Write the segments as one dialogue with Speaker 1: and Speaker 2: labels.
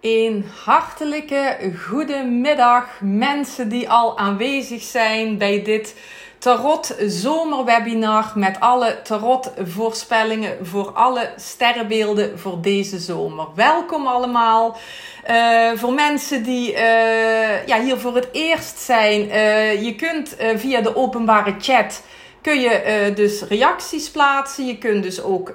Speaker 1: Een hartelijke goede middag mensen die al aanwezig zijn bij dit tarot zomerwebinar met alle tarot voorspellingen voor alle sterrenbeelden voor deze zomer. Welkom allemaal. Uh, voor mensen die uh, ja, hier voor het eerst zijn, uh, je kunt via de openbare chat kun je dus reacties plaatsen. Je kunt dus ook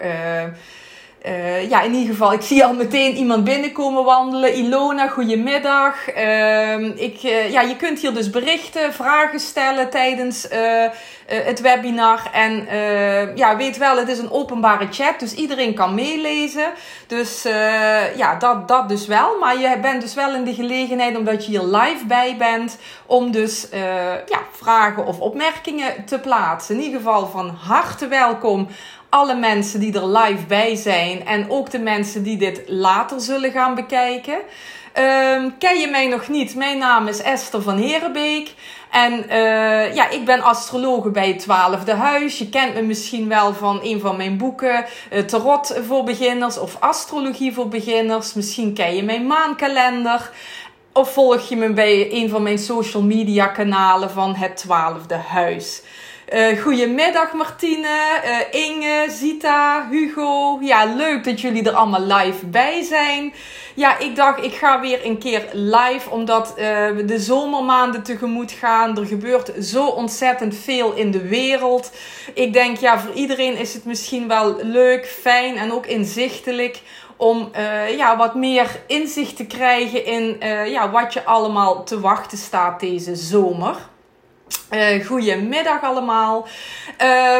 Speaker 1: uh, ja, in ieder geval, ik zie al meteen iemand binnenkomen wandelen. Ilona, goedemiddag. Uh, ik, uh, ja, je kunt hier dus berichten, vragen stellen tijdens uh, het webinar. En ja, weet wel, het is een openbare chat, dus iedereen kan meelezen. Dus ja, dat, dat dus wel. Maar je bent dus wel in de gelegenheid, omdat je hier live bij bent, om dus ja, vragen of opmerkingen te plaatsen. In ieder geval van harte welkom alle mensen die er live bij zijn en ook de mensen die dit later zullen gaan bekijken. Um, ken je mij nog niet? Mijn naam is Esther van Herenbeek. En uh, ja, ik ben astrologe bij het Twaalfde Huis. Je kent me misschien wel van een van mijn boeken, uh, Tarot voor beginners of Astrologie voor beginners. Misschien ken je mijn maankalender. Of volg je me bij een van mijn social media kanalen van het Twaalfde Huis. Uh, goedemiddag Martine, uh, Inge, Zita, Hugo. Ja, leuk dat jullie er allemaal live bij zijn. Ja, ik dacht ik ga weer een keer live omdat we de zomermaanden tegemoet gaan. Er gebeurt zo ontzettend veel in de wereld. Ik denk ja, voor iedereen is het misschien wel leuk, fijn en ook inzichtelijk om ja, wat meer inzicht te krijgen in ja, wat je allemaal te wachten staat deze zomer. Uh, goedemiddag allemaal.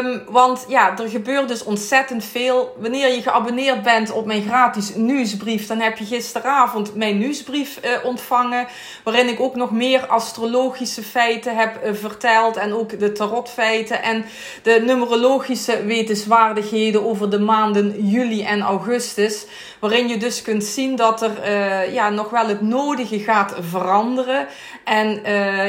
Speaker 1: Um, want ja, er gebeurt dus ontzettend veel. Wanneer je geabonneerd bent op mijn gratis nieuwsbrief, dan heb je gisteravond mijn nieuwsbrief uh, ontvangen. Waarin ik ook nog meer astrologische feiten heb uh, verteld. En ook de tarotfeiten en de numerologische wetenswaardigheden over de maanden juli en augustus. Waarin je dus kunt zien dat er ja, nog wel het nodige gaat veranderen. En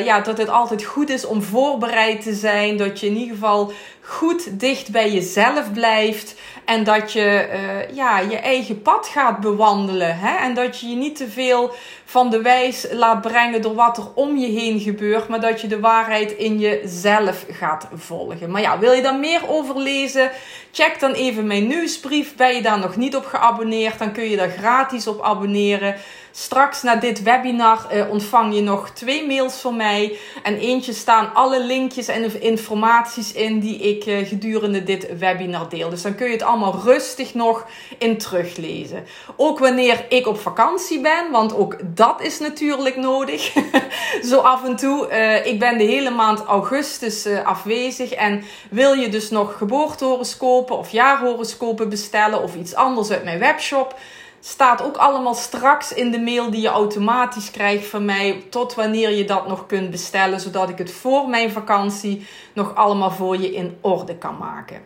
Speaker 1: ja, dat het altijd goed is om voorbereid te zijn. Dat je in ieder geval goed dicht bij jezelf blijft. En dat je uh, ja, je eigen pad gaat bewandelen. Hè? En dat je je niet te veel van de wijs laat brengen door wat er om je heen gebeurt. Maar dat je de waarheid in jezelf gaat volgen. Maar ja, wil je daar meer over lezen? Check dan even mijn nieuwsbrief. Ben je daar nog niet op geabonneerd? Dan kun je daar gratis op abonneren. Straks na dit webinar uh, ontvang je nog twee mails van mij. En eentje staan alle linkjes en informaties in die ik uh, gedurende dit webinar deel. Dus dan kun je het allemaal rustig nog in teruglezen. Ook wanneer ik op vakantie ben, want ook dat is natuurlijk nodig. Zo af en toe. Uh, ik ben de hele maand augustus afwezig. En wil je dus nog geboortehoroscopen of jaarhoroscopen bestellen of iets anders uit mijn webshop? Staat ook allemaal straks in de mail die je automatisch krijgt van mij. Tot wanneer je dat nog kunt bestellen. Zodat ik het voor mijn vakantie nog allemaal voor je in orde kan maken.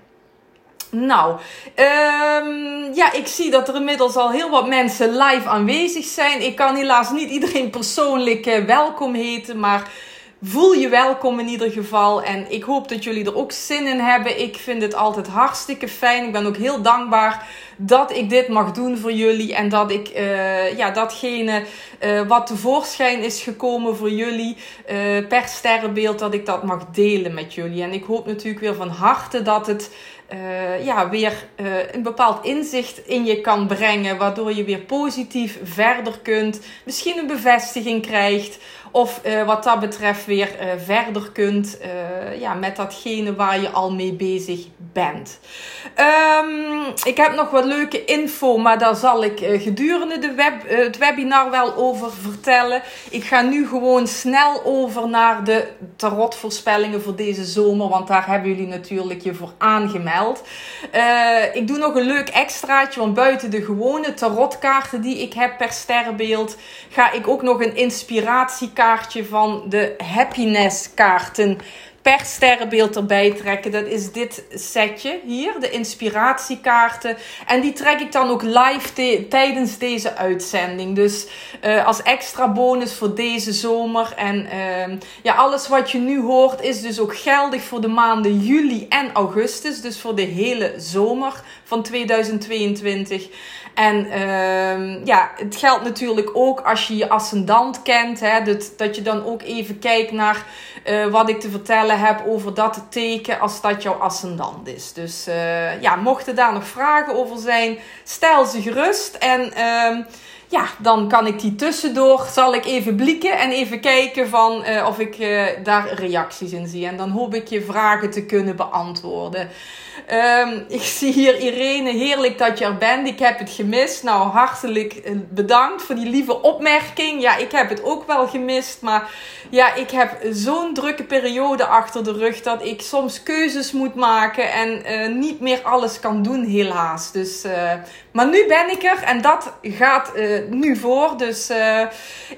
Speaker 1: Nou, um, ja, ik zie dat er inmiddels al heel wat mensen live aanwezig zijn. Ik kan helaas niet iedereen persoonlijk uh, welkom heten, maar voel je welkom in ieder geval. En ik hoop dat jullie er ook zin in hebben. Ik vind het altijd hartstikke fijn. Ik ben ook heel dankbaar dat ik dit mag doen voor jullie. En dat ik uh, ja, datgene uh, wat tevoorschijn is gekomen voor jullie uh, per sterrenbeeld, dat ik dat mag delen met jullie. En ik hoop natuurlijk weer van harte dat het ja, weer een bepaald inzicht in je kan brengen, waardoor je weer positief verder kunt, misschien een bevestiging krijgt. Of uh, wat dat betreft weer verder kunt ja, met datgene waar je al mee bezig bent. Um, ik heb nog wat leuke info, maar daar zal ik gedurende de web, het webinar wel over vertellen. Ik ga nu gewoon snel over naar de tarotvoorspellingen voor deze zomer, want daar hebben jullie natuurlijk je voor aangemeld. Ik doe nog een leuk extraatje, want buiten de gewone tarotkaarten die ik heb per sterrenbeeld, ga ik ook nog een inspiratiekaartje van de happiness kaarten per sterrenbeeld erbij trekken. Dat is dit setje hier, de inspiratiekaarten. En die trek ik dan ook live tijdens deze uitzending. Dus uh, als extra bonus voor deze zomer. En uh, ja, alles wat je nu hoort is dus ook geldig voor de maanden juli en augustus. Dus voor de hele zomer van 2022. En uh, ja, het geldt natuurlijk ook als je je ascendant kent. Hè, dat, dat je dan ook even kijkt naar uh, wat ik te vertellen heb over dat teken als dat jouw ascendant is. Dus uh, ja, mochten daar nog vragen over zijn, stel ze gerust. En uh, ja, dan kan ik die tussendoor, zal ik even blikken en even kijken van uh, of ik daar reacties in zie. En dan hoop ik je vragen te kunnen beantwoorden. Um, ik zie hier Irene, heerlijk dat je er bent. Ik heb het gemist. Nou, hartelijk eh, bedankt voor die lieve opmerking. Ja, ik heb het ook wel gemist. Maar ja, ik heb zo'n drukke periode achter de rug dat ik soms keuzes moet maken en uh, niet meer alles kan doen, helaas. Dus, uh, maar nu ben ik er en dat gaat nu voor. Dus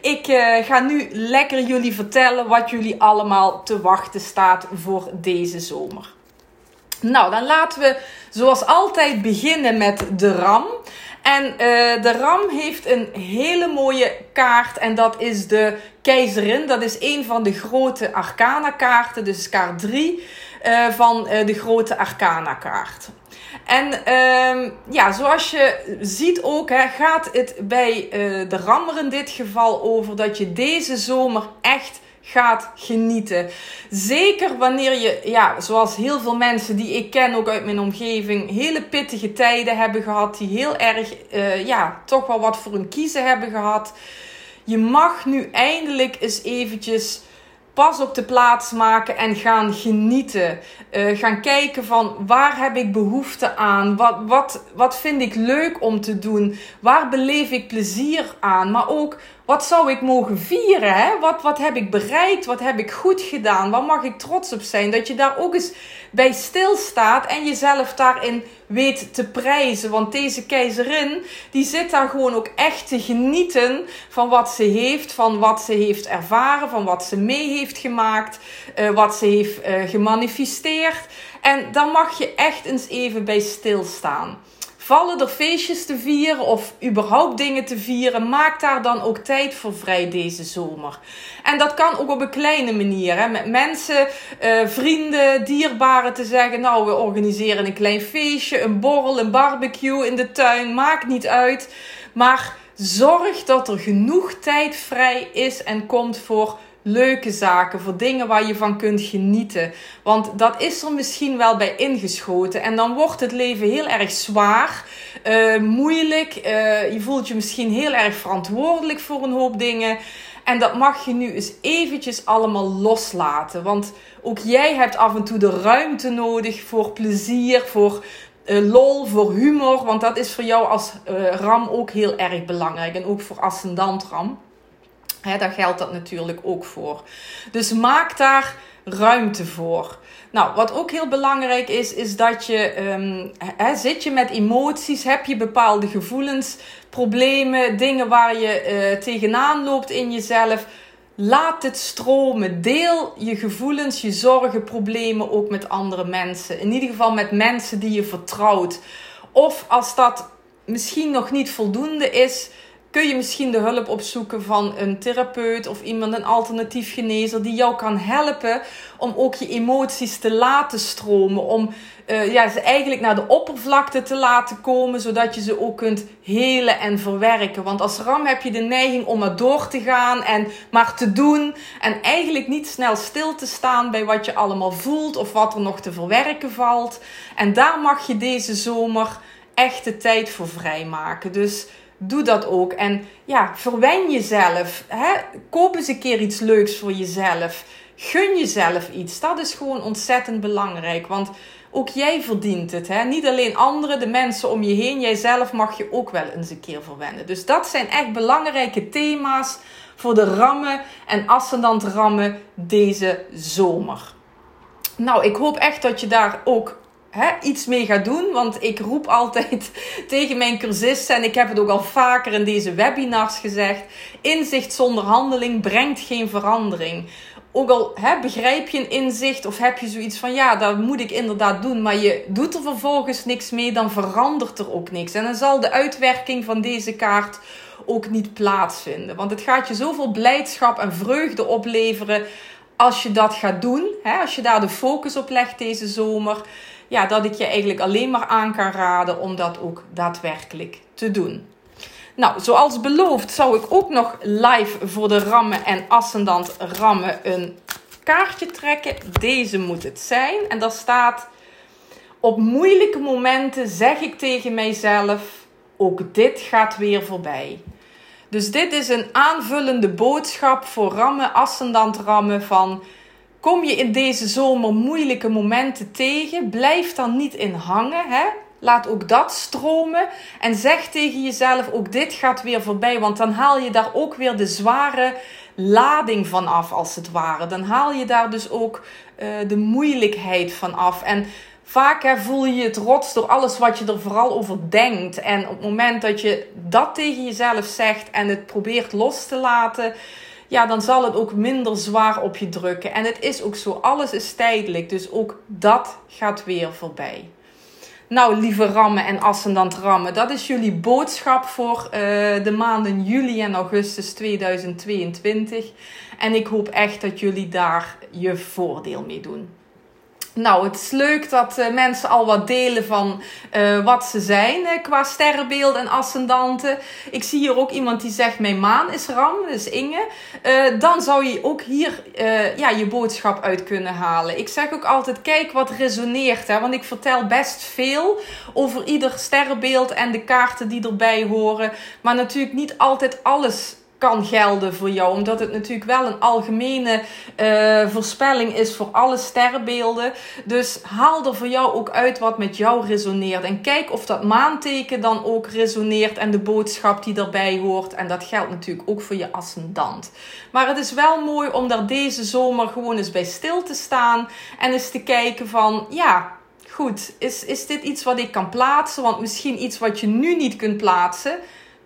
Speaker 1: ik ga nu lekker jullie vertellen wat jullie allemaal te wachten staat voor deze zomer. Nou, dan laten we zoals altijd beginnen met de ram. En uh, de ram heeft een hele mooie kaart en dat is de keizerin. Dat is een van de grote arcana kaarten, dus kaart 3 uh, eh, van uh, de grote arcana kaart. En uh, ja, zoals je ziet ook, hè, gaat het bij de rammer in dit geval over dat je deze zomer echt gaat genieten. Zeker wanneer je, ja, zoals heel veel mensen die ik ken, ook uit mijn omgeving, hele pittige tijden hebben gehad. Die heel erg, uh, ja, toch wel wat voor hun kiezen hebben gehad. Je mag nu eindelijk eens eventjes pas op de plaats maken en gaan genieten. Uh, gaan kijken van waar heb ik behoefte aan? Wat, wat, wat vind ik leuk om te doen? Waar beleef ik plezier aan? Maar ook wat zou ik mogen vieren? Hè? Wat, wat heb ik bereikt? Wat heb ik goed gedaan? Waar mag ik trots op zijn? Dat je daar ook eens bij stilstaat en jezelf daarin weet te prijzen. Want deze keizerin, die zit daar gewoon ook echt te genieten van wat ze heeft, van wat ze heeft ervaren, van wat ze mee heeft gemaakt, uh, wat ze heeft uh, gemanifesteerd. En daar mag je echt eens even bij stilstaan. Vallen er feestjes te vieren of überhaupt dingen te vieren? Maak daar dan ook tijd voor vrij deze zomer. En dat kan ook op een kleine manier. Hè? Met mensen, uh, vrienden, dierbaren te zeggen: Nou, we organiseren een klein feestje, een borrel, een barbecue in de tuin. Maakt niet uit. Maar zorg dat er genoeg tijd vrij is en komt voor leuke zaken, voor dingen waar je van kunt genieten. Want dat is er misschien wel bij ingeschoten. En dan wordt het leven heel erg zwaar, uh, moeilijk. Uh, je voelt je misschien heel erg verantwoordelijk voor een hoop dingen. En dat mag je nu eens eventjes allemaal loslaten. Want ook jij hebt af en toe de ruimte nodig voor plezier, voor uh, lol, voor humor. Want dat is voor jou als ram ook heel erg belangrijk. En ook voor ascendant ram. Daar geldt dat natuurlijk ook voor. Dus maak daar ruimte voor. Nou, wat ook heel belangrijk is, is dat je um, zit je met emoties, heb je bepaalde gevoelens, problemen, dingen waar je uh, tegenaan loopt in jezelf. Laat het stromen. Deel je gevoelens, je zorgen, problemen ook met andere mensen. In ieder geval met mensen die je vertrouwt. Of als dat misschien nog niet voldoende is, kun je misschien de hulp opzoeken van een therapeut of iemand, een alternatief genezer, die jou kan helpen om ook je emoties te laten stromen. Om uh, ja, ze eigenlijk naar de oppervlakte te laten komen, zodat je ze ook kunt helen en verwerken. Want als ram heb je de neiging om maar door te gaan en maar te doen. En eigenlijk niet snel stil te staan bij wat je allemaal voelt of wat er nog te verwerken valt. En daar mag je deze zomer echt de tijd voor vrijmaken. Dus doe dat ook. En ja, verwen jezelf. Hè? Koop eens een keer iets leuks voor jezelf. Gun jezelf iets. Dat is gewoon ontzettend belangrijk. Want ook jij verdient het. Hè? Niet alleen anderen, de mensen om je heen. Jijzelf mag je ook wel eens een keer verwennen. Dus dat zijn echt belangrijke thema's voor de rammen en ascendant rammen deze zomer. Nou, ik hoop echt dat je daar ook hè, iets mee gaat doen. Want ik roep altijd tegen mijn cursisten, en ik heb het ook al vaker in deze webinars gezegd: inzicht zonder handeling brengt geen verandering. ook al hè, begrijp je een inzicht of heb je zoiets van ja, dat moet ik inderdaad doen, maar je doet er vervolgens niks mee, dan verandert er ook niks. En dan zal de uitwerking van deze kaart ook niet plaatsvinden. Want het gaat je zoveel blijdschap en vreugde opleveren als je dat gaat doen. Hè, als je daar de focus op legt deze zomer. Ja, dat ik je eigenlijk alleen maar aan kan raden om dat ook daadwerkelijk te doen. Nou, zoals beloofd zou ik ook nog live voor de rammen en ascendant rammen een kaartje trekken. Deze moet het zijn. En daar staat: Op moeilijke momenten zeg ik tegen mijzelf: ook dit gaat weer voorbij. Dus dit is een aanvullende boodschap voor rammen, ascendant rammen van kom je in deze zomer moeilijke momenten tegen, blijf dan niet in hangen, hè? Laat ook dat stromen en zeg tegen jezelf ook dit gaat weer voorbij, want dan haal je daar ook weer de zware lading van af als het ware. Dan haal je daar dus ook uh, de moeilijkheid van af en Vaak hè, voel je het rots door alles wat je er vooral over denkt. En op het moment dat je dat tegen jezelf zegt en het probeert los te laten, ja, dan zal het ook minder zwaar op je drukken. En het is ook zo, alles is tijdelijk. Dus ook dat gaat weer voorbij. Nou, lieve rammen en ascendant rammen, dat is jullie boodschap voor uh, de maanden juli en augustus 2022. En ik hoop echt dat jullie daar je voordeel mee doen. Nou, het is leuk dat uh, mensen al wat delen van uh, wat ze zijn uh, qua sterrenbeeld en ascendanten. Ik zie hier ook iemand die zegt: Mijn maan is Ram, dus Inge. dan zou je ook hier ja, je boodschap uit kunnen halen. Ik zeg ook altijd: Kijk wat resoneert. Hè, want ik vertel best veel over ieder sterrenbeeld en de kaarten die erbij horen. Maar natuurlijk niet altijd alles kan gelden voor jou. Omdat het natuurlijk wel een algemene uh, voorspelling is voor alle sterrenbeelden. Dus haal er voor jou ook uit wat met jou resoneert. En kijk of dat maanteken dan ook resoneert en de boodschap die daarbij hoort. En dat geldt natuurlijk ook voor je ascendant. Maar het is wel mooi om daar deze zomer gewoon eens bij stil te staan. En eens te kijken van ja. Goed, is, is dit iets wat ik kan plaatsen? Want misschien iets wat je nu niet kunt plaatsen,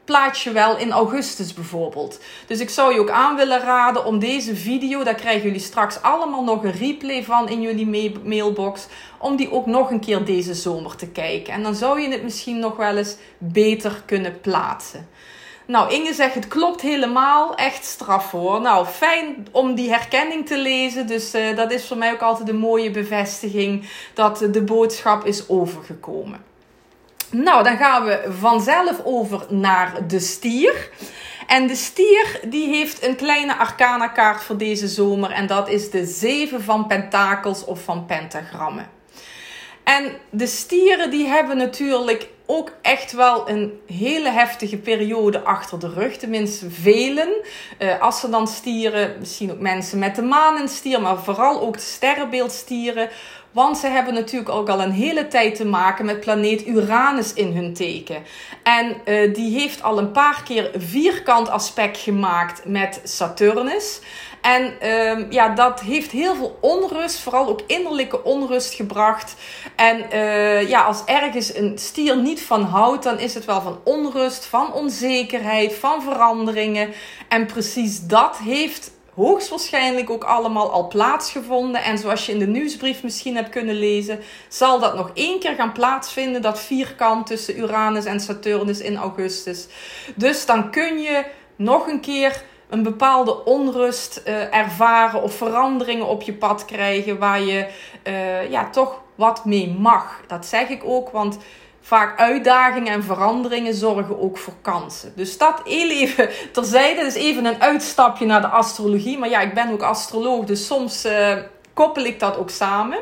Speaker 1: plaats je wel in augustus bijvoorbeeld. Dus ik zou je ook aan willen raden om deze video, daar krijgen jullie straks allemaal nog een replay van in jullie mailbox, om die ook nog een keer deze zomer te kijken. En dan zou je het misschien nog wel eens beter kunnen plaatsen. Nou, Inge zegt het klopt helemaal. Echt straf hoor. Nou, fijn om die herkenning te lezen. Dus uh, dat is voor mij ook altijd een mooie bevestiging dat de boodschap is overgekomen. Nou, dan gaan we vanzelf over naar de stier. En de stier die heeft een kleine arcana kaart voor deze zomer. En dat is de 7 van pentakels of van pentagrammen. En de stieren die hebben natuurlijk ook echt wel een hele heftige periode achter de rug. Tenminste, velen. Uh, als ze dan stieren, misschien ook mensen met de maan in stier, maar vooral ook de sterrenbeeldstieren. Want ze hebben natuurlijk ook al een hele tijd te maken met planeet Uranus in hun teken. En uh, die heeft al een paar keer vierkant aspect gemaakt met Saturnus. En uh, ja, dat heeft heel veel onrust, vooral ook innerlijke onrust gebracht. En uh, ja, als ergens een stier niet van houdt, dan is het wel van onrust, van onzekerheid, van veranderingen. En precies dat heeft hoogstwaarschijnlijk ook allemaal al plaatsgevonden. En zoals je in de nieuwsbrief misschien hebt kunnen lezen, zal dat nog één keer gaan plaatsvinden, dat vierkant tussen Uranus en Saturnus in augustus. Dus dan kun je nog een keer een bepaalde onrust uh, ervaren of veranderingen op je pad krijgen waar je uh, ja, toch wat mee mag. Dat zeg ik ook, want vaak uitdagingen en veranderingen zorgen ook voor kansen. Dus dat heel even terzijde. is even een uitstapje naar de astrologie. Maar ja, ik ben ook astroloog, dus soms uh, koppel ik dat ook samen.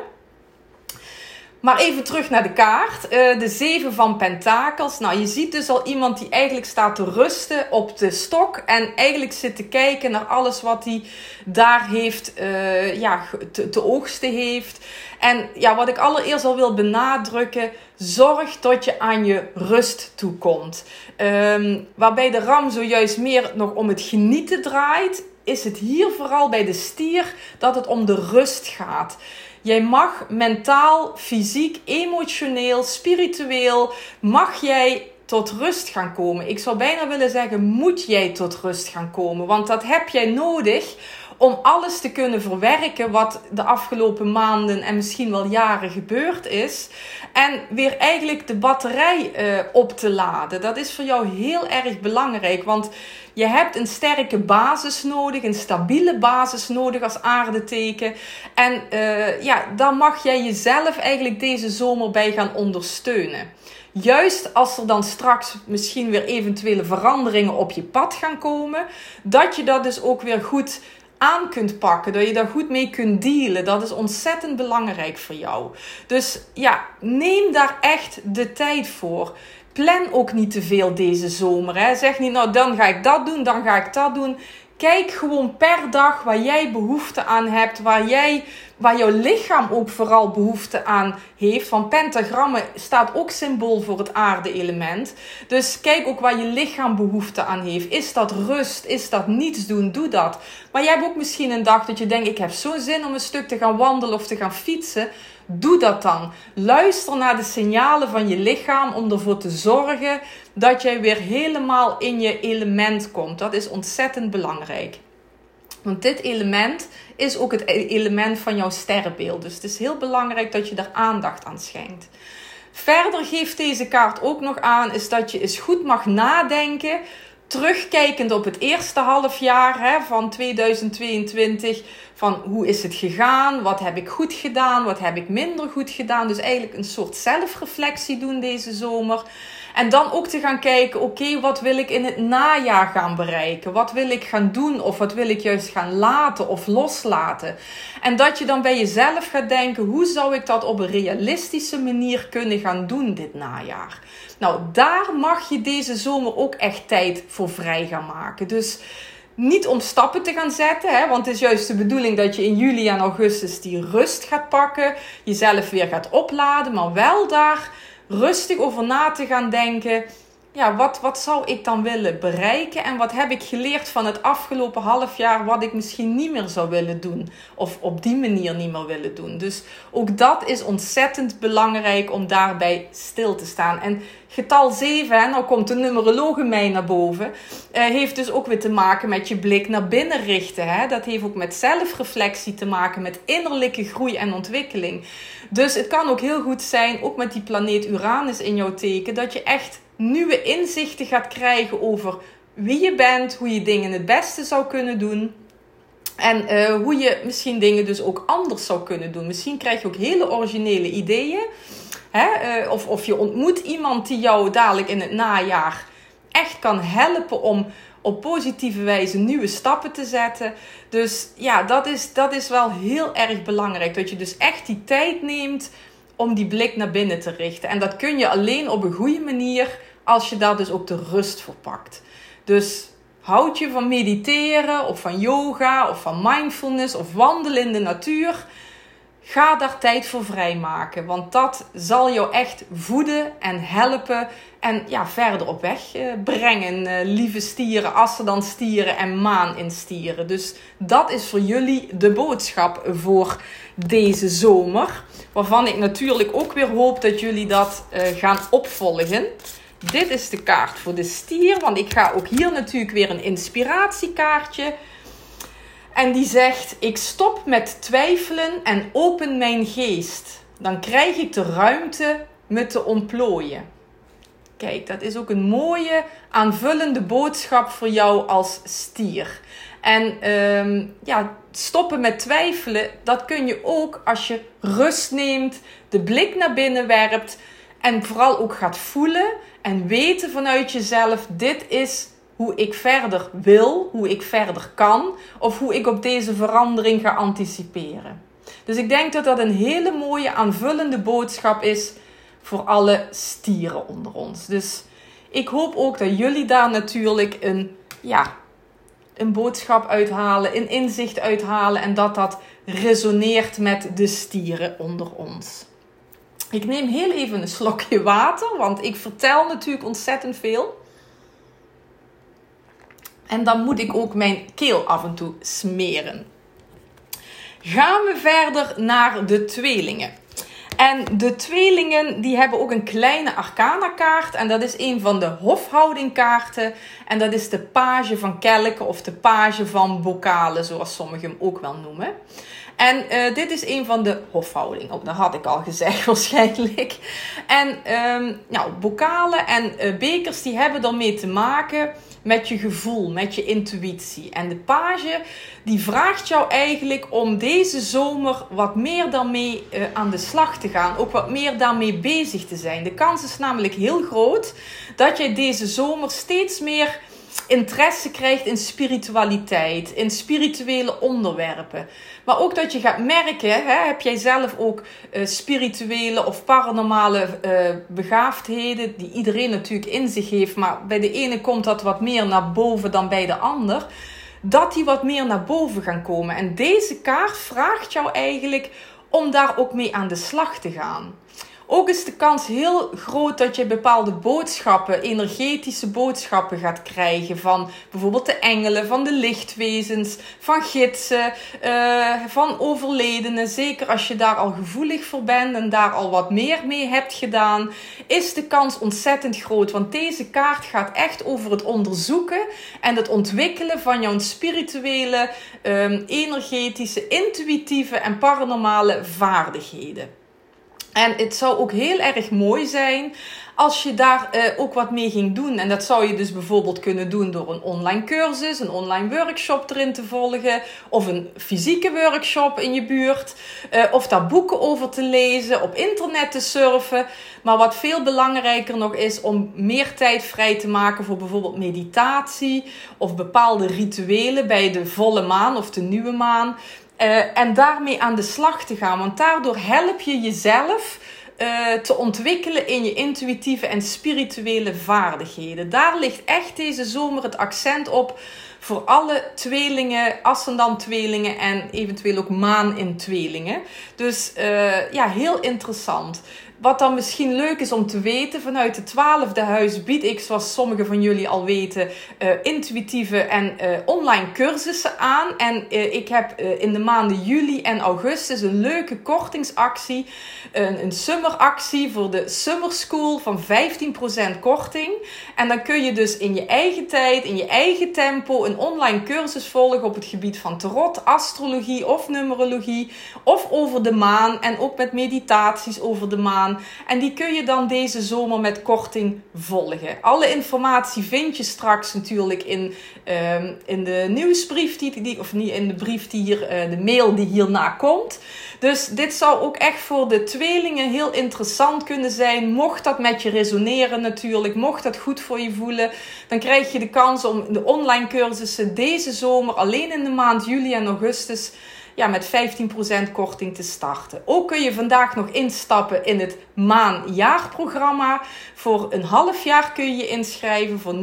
Speaker 1: Maar even terug naar de kaart. Uh, de zeven van pentakels. Nou, je ziet dus al iemand die eigenlijk staat te rusten op de stok. En eigenlijk zit te kijken naar alles wat hij daar heeft, uh, ja, te, te oogsten heeft. En ja, wat ik allereerst al wil benadrukken. Zorg dat je aan je rust toekomt. Um, waarbij de ram zojuist meer nog om het genieten draait. Is het hier vooral bij de stier dat het om de rust gaat. Jij mag mentaal, fysiek, emotioneel, spiritueel, mag jij tot rust gaan komen. Ik zou bijna willen zeggen, moet jij tot rust gaan komen. Want dat heb jij nodig om alles te kunnen verwerken wat de afgelopen maanden en misschien wel jaren gebeurd is. En weer eigenlijk de batterij uh, op te laden. Dat is voor jou heel erg belangrijk. Want je hebt een sterke basis nodig, een stabiele basis nodig als aardeteken. En uh, ja, dan mag jij jezelf eigenlijk deze zomer bij gaan ondersteunen. Juist als er dan straks misschien weer eventuele veranderingen op je pad gaan komen, dat je dat dus ook weer goed aan kunt pakken, dat je daar goed mee kunt dealen. Dat is ontzettend belangrijk voor jou. Dus ja, neem daar echt de tijd voor. Plan ook niet te veel deze zomer. Hè. Zeg niet, nou dan ga ik dat doen, dan ga ik dat doen. Kijk gewoon per dag waar jij behoefte aan hebt, waar, jij, waar jouw lichaam ook vooral behoefte aan heeft. Van pentagrammen staat ook symbool voor het aarde-element. Dus kijk ook waar je lichaam behoefte aan heeft. Is dat rust? Is dat niets doen? Doe dat. Maar jij hebt ook misschien een dag dat je denkt: ik heb zo'n zin om een stuk te gaan wandelen of te gaan fietsen. Doe dat dan. Luister naar de signalen van je lichaam om ervoor te zorgen dat jij weer helemaal in je element komt. Dat is ontzettend belangrijk. Want dit element is ook het element van jouw sterrenbeeld. Dus het is heel belangrijk dat je er aandacht aan schenkt. Verder geeft deze kaart ook nog aan is dat je eens goed mag nadenken terugkijkend op het eerste halfjaar hè, van 2022, van hoe is het gegaan, wat heb ik goed gedaan, wat heb ik minder goed gedaan. Dus eigenlijk een soort zelfreflectie doen deze zomer. En dan ook te gaan kijken, oké, wat wil ik in het najaar gaan bereiken? Wat wil ik gaan doen of wat wil ik juist gaan laten of loslaten? En dat je dan bij jezelf gaat denken, hoe zou ik dat op een realistische manier kunnen gaan doen dit najaar? Nou, daar mag je deze zomer ook echt tijd voor vrij gaan maken. Dus niet om stappen te gaan zetten, hè, want het is juist de bedoeling dat je in juli en augustus die rust gaat pakken, jezelf weer gaat opladen, maar wel daar rustig over na te gaan denken ja, wat, wat zou ik dan willen bereiken en wat heb ik geleerd van het afgelopen half jaar wat ik misschien niet meer zou willen doen of op die manier niet meer willen doen. Dus ook dat is ontzettend belangrijk om daarbij stil te staan. En getal 7, hè, nou komt de numerologe mij naar boven, uh, heeft dus ook weer te maken met je blik naar binnen richten. Hè. Dat heeft ook met zelfreflectie te maken, met innerlijke groei en ontwikkeling. Dus het kan ook heel goed zijn, ook met die planeet Uranus in jouw teken, dat je echt nieuwe inzichten gaat krijgen over wie je bent, hoe je dingen het beste zou kunnen doen. En uh, hoe je misschien dingen dus ook anders zou kunnen doen. Misschien krijg je ook hele originele ideeën. Hè? Uh, of, of je ontmoet iemand die jou dadelijk in het najaar echt kan helpen om op positieve wijze nieuwe stappen te zetten. Dus ja, dat is, dat is wel heel erg belangrijk. Dat je dus echt die tijd neemt om die blik naar binnen te richten. En dat kun je alleen op een goede manier als je daar dus ook de rust voor pakt. Dus houd je van mediteren of van yoga of van mindfulness of wandelen in de natuur. Ga daar tijd voor vrijmaken, want dat zal jou echt voeden en helpen en ja, verder op weg eh, brengen. Eh, lieve stieren, als dan stieren en maan in stieren. Dus dat is voor jullie de boodschap voor deze zomer. Waarvan ik natuurlijk ook weer hoop dat jullie dat uh, gaan opvolgen. Dit is de kaart voor de stier, want ik ga ook hier natuurlijk weer een inspiratiekaartje. En die zegt: Ik stop met twijfelen en open mijn geest. Dan krijg ik de ruimte me te ontplooien. Kijk, dat is ook een mooie aanvullende boodschap voor jou als stier. En um, ja, stoppen met twijfelen, dat kun je ook als je rust neemt, de blik naar binnen werpt en vooral ook gaat voelen en weten vanuit jezelf: dit is hoe ik verder wil, hoe ik verder kan, of hoe ik op deze verandering ga anticiperen. Dus ik denk dat dat een hele mooie aanvullende boodschap is voor alle stieren onder ons. Dus ik hoop ook dat jullie daar natuurlijk een, ja, een boodschap uithalen, een inzicht uithalen en dat dat resoneert met de stieren onder ons. Ik neem heel even een slokje water, want ik vertel natuurlijk ontzettend veel. En dan moet ik ook mijn keel af en toe smeren. Gaan we verder naar de tweelingen. En de tweelingen die hebben ook een kleine arcana kaart. En dat is een van de hofhoudingkaarten. En dat is de page van kelken of de page van bokalen, zoals sommigen hem ook wel noemen. En uh, dit is een van de hofhouding. Oh, dat had ik al gezegd waarschijnlijk. En um, nou, bokalen en uh, bekers die hebben daarmee te maken met je gevoel, met je intuïtie. En de page die vraagt jou eigenlijk om deze zomer wat meer daarmee uh, aan de slag te gaan. Ook wat meer daarmee bezig te zijn. De kans is namelijk heel groot dat jij deze zomer steeds meer interesse krijgt in spiritualiteit, in spirituele onderwerpen. Maar ook dat je gaat merken, hè, heb jij zelf ook uh, spirituele of paranormale uh, begaafdheden, die iedereen natuurlijk in zich heeft, maar bij de ene komt dat wat meer naar boven dan bij de ander, dat die wat meer naar boven gaan komen. En deze kaart vraagt jou eigenlijk om daar ook mee aan de slag te gaan. Ook is de kans heel groot dat je bepaalde boodschappen, energetische boodschappen gaat krijgen van bijvoorbeeld de engelen, van de lichtwezens, van gidsen, uh, van overledenen. Zeker als je daar al gevoelig voor bent en daar al wat meer mee hebt gedaan, is de kans ontzettend groot. Want deze kaart gaat echt over het onderzoeken en het ontwikkelen van jouw spirituele, um, energetische, intuïtieve en paranormale vaardigheden. En het zou ook heel erg mooi zijn als je daar uh, ook wat mee ging doen. En dat zou je dus bijvoorbeeld kunnen doen door een online cursus, een online workshop erin te volgen, of een fysieke workshop in je buurt, uh, of daar boeken over te lezen, op internet te surfen. Maar wat veel belangrijker nog is om meer tijd vrij te maken voor bijvoorbeeld meditatie of bepaalde rituelen bij de volle maan of de nieuwe maan. Uh, en daarmee aan de slag te gaan. Want daardoor help je jezelf uh, te ontwikkelen in je intuïtieve en spirituele vaardigheden. Daar ligt echt deze zomer het accent op voor alle tweelingen, ascendant tweelingen en eventueel ook maan in tweelingen. Dus uh, ja, heel interessant. Wat dan misschien leuk is om te weten, vanuit het twaalfde huis bied ik, zoals sommigen van jullie al weten, uh, intuïtieve en uh, online cursussen aan. En uh, ik heb in de maanden juli en augustus een leuke kortingsactie, een, een summeractie voor de Summer School van 15% korting. En dan kun je dus in je eigen tijd, in je eigen tempo, een online cursus volgen op het gebied van tarot, astrologie of numerologie, of over de maan en ook met meditaties over de maan. En die kun je dan deze zomer met korting volgen. Alle informatie vind je straks natuurlijk in, um, in de nieuwsbrief, die, die, of niet in de brief die hier, uh, de mail die hierna komt. Dus dit zou ook echt voor de tweelingen heel interessant kunnen zijn. Mocht dat met je resoneren natuurlijk, mocht dat goed voor je voelen, dan krijg je de kans om de online cursussen deze zomer alleen in de maand juli en augustus ja, met 15% korting te starten. Ook kun je vandaag nog instappen in het maanjaarprogramma. Voor een half jaar kun je inschrijven voor 49,50.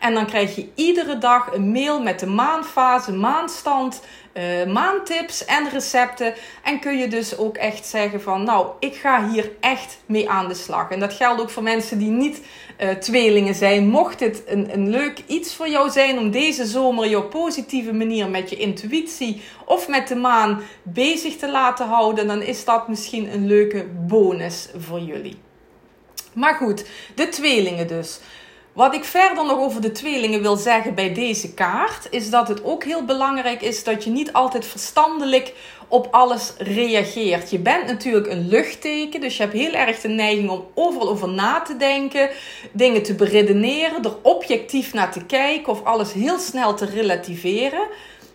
Speaker 1: En dan krijg je iedere dag een mail met de maanfase, maanstand, uh, maandtips en recepten. En kun je dus ook echt zeggen van, nou, ik ga hier echt mee aan de slag. En dat geldt ook voor mensen die niet uh, tweelingen zijn. Mocht het een, een leuk iets voor jou zijn om deze zomer op positieve manier met je intuïtie of met de maan bezig te laten houden, dan is dat misschien een leuke bonus voor jullie. Maar goed, de tweelingen dus. Wat ik verder nog over de tweelingen wil zeggen bij deze kaart, is dat het ook heel belangrijk is dat je niet altijd verstandelijk op alles reageert. Je bent natuurlijk een luchtteken, dus je hebt heel erg de neiging om overal over na te denken, dingen te beredeneren, er objectief naar te kijken of alles heel snel te relativeren.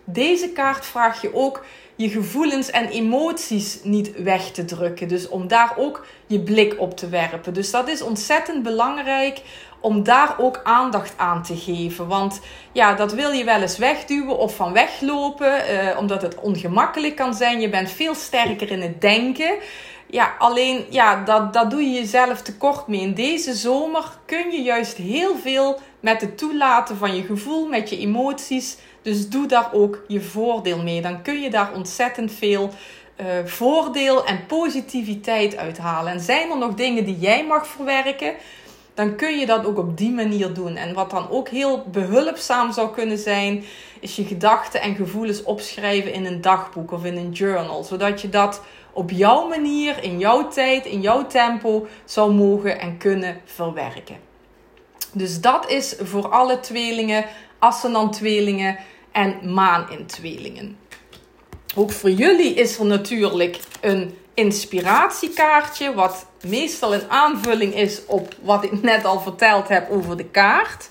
Speaker 1: Deze kaart vraagt je ook je gevoelens en emoties niet weg te drukken. Dus om daar ook je blik op te werpen. Dus dat is ontzettend belangrijk om daar ook aandacht aan te geven. Want ja, dat wil je wel eens wegduwen of van weglopen, eh, omdat het ongemakkelijk kan zijn. Je bent veel sterker in het denken. Ja, alleen ja, dat, dat doe je jezelf tekort mee. In deze zomer kun je juist heel veel met het toelaten van je gevoel, met je emoties. Dus doe daar ook je voordeel mee. Dan kun je daar ontzettend veel uh, voordeel en positiviteit uithalen. En zijn er nog dingen die jij mag verwerken? Dan kun je dat ook op die manier doen. En wat dan ook heel behulpzaam zou kunnen zijn, is je gedachten en gevoelens opschrijven in een dagboek of in een journal. Zodat je dat op jouw manier, in jouw tijd, in jouw tempo zou mogen en kunnen verwerken. Dus dat is voor alle tweelingen, ascendant-tweelingen en maan-in-tweelingen. Ook voor jullie is er natuurlijk een inspiratiekaartje, wat meestal een aanvulling is op wat ik net al verteld heb over de kaart.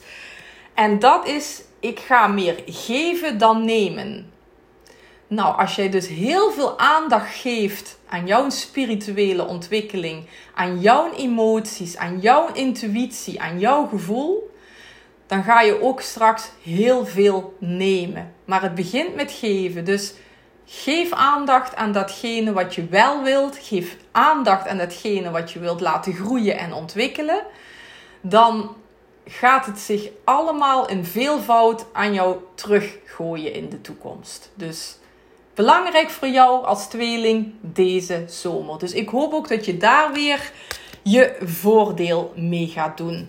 Speaker 1: En dat is, ik ga meer geven dan nemen. Nou, als jij dus heel veel aandacht geeft aan jouw spirituele ontwikkeling, aan jouw emoties, aan jouw intuïtie, aan jouw gevoel, dan ga je ook straks heel veel nemen. Maar het begint met geven. Dus geef aandacht aan datgene wat je wel wilt. Geef aandacht aan datgene wat je wilt laten groeien en ontwikkelen. Dan gaat het zich allemaal in veelvoud aan jou teruggooien in de toekomst. Dus belangrijk voor jou als tweeling deze zomer. Dus ik hoop ook dat je daar weer je voordeel mee gaat doen.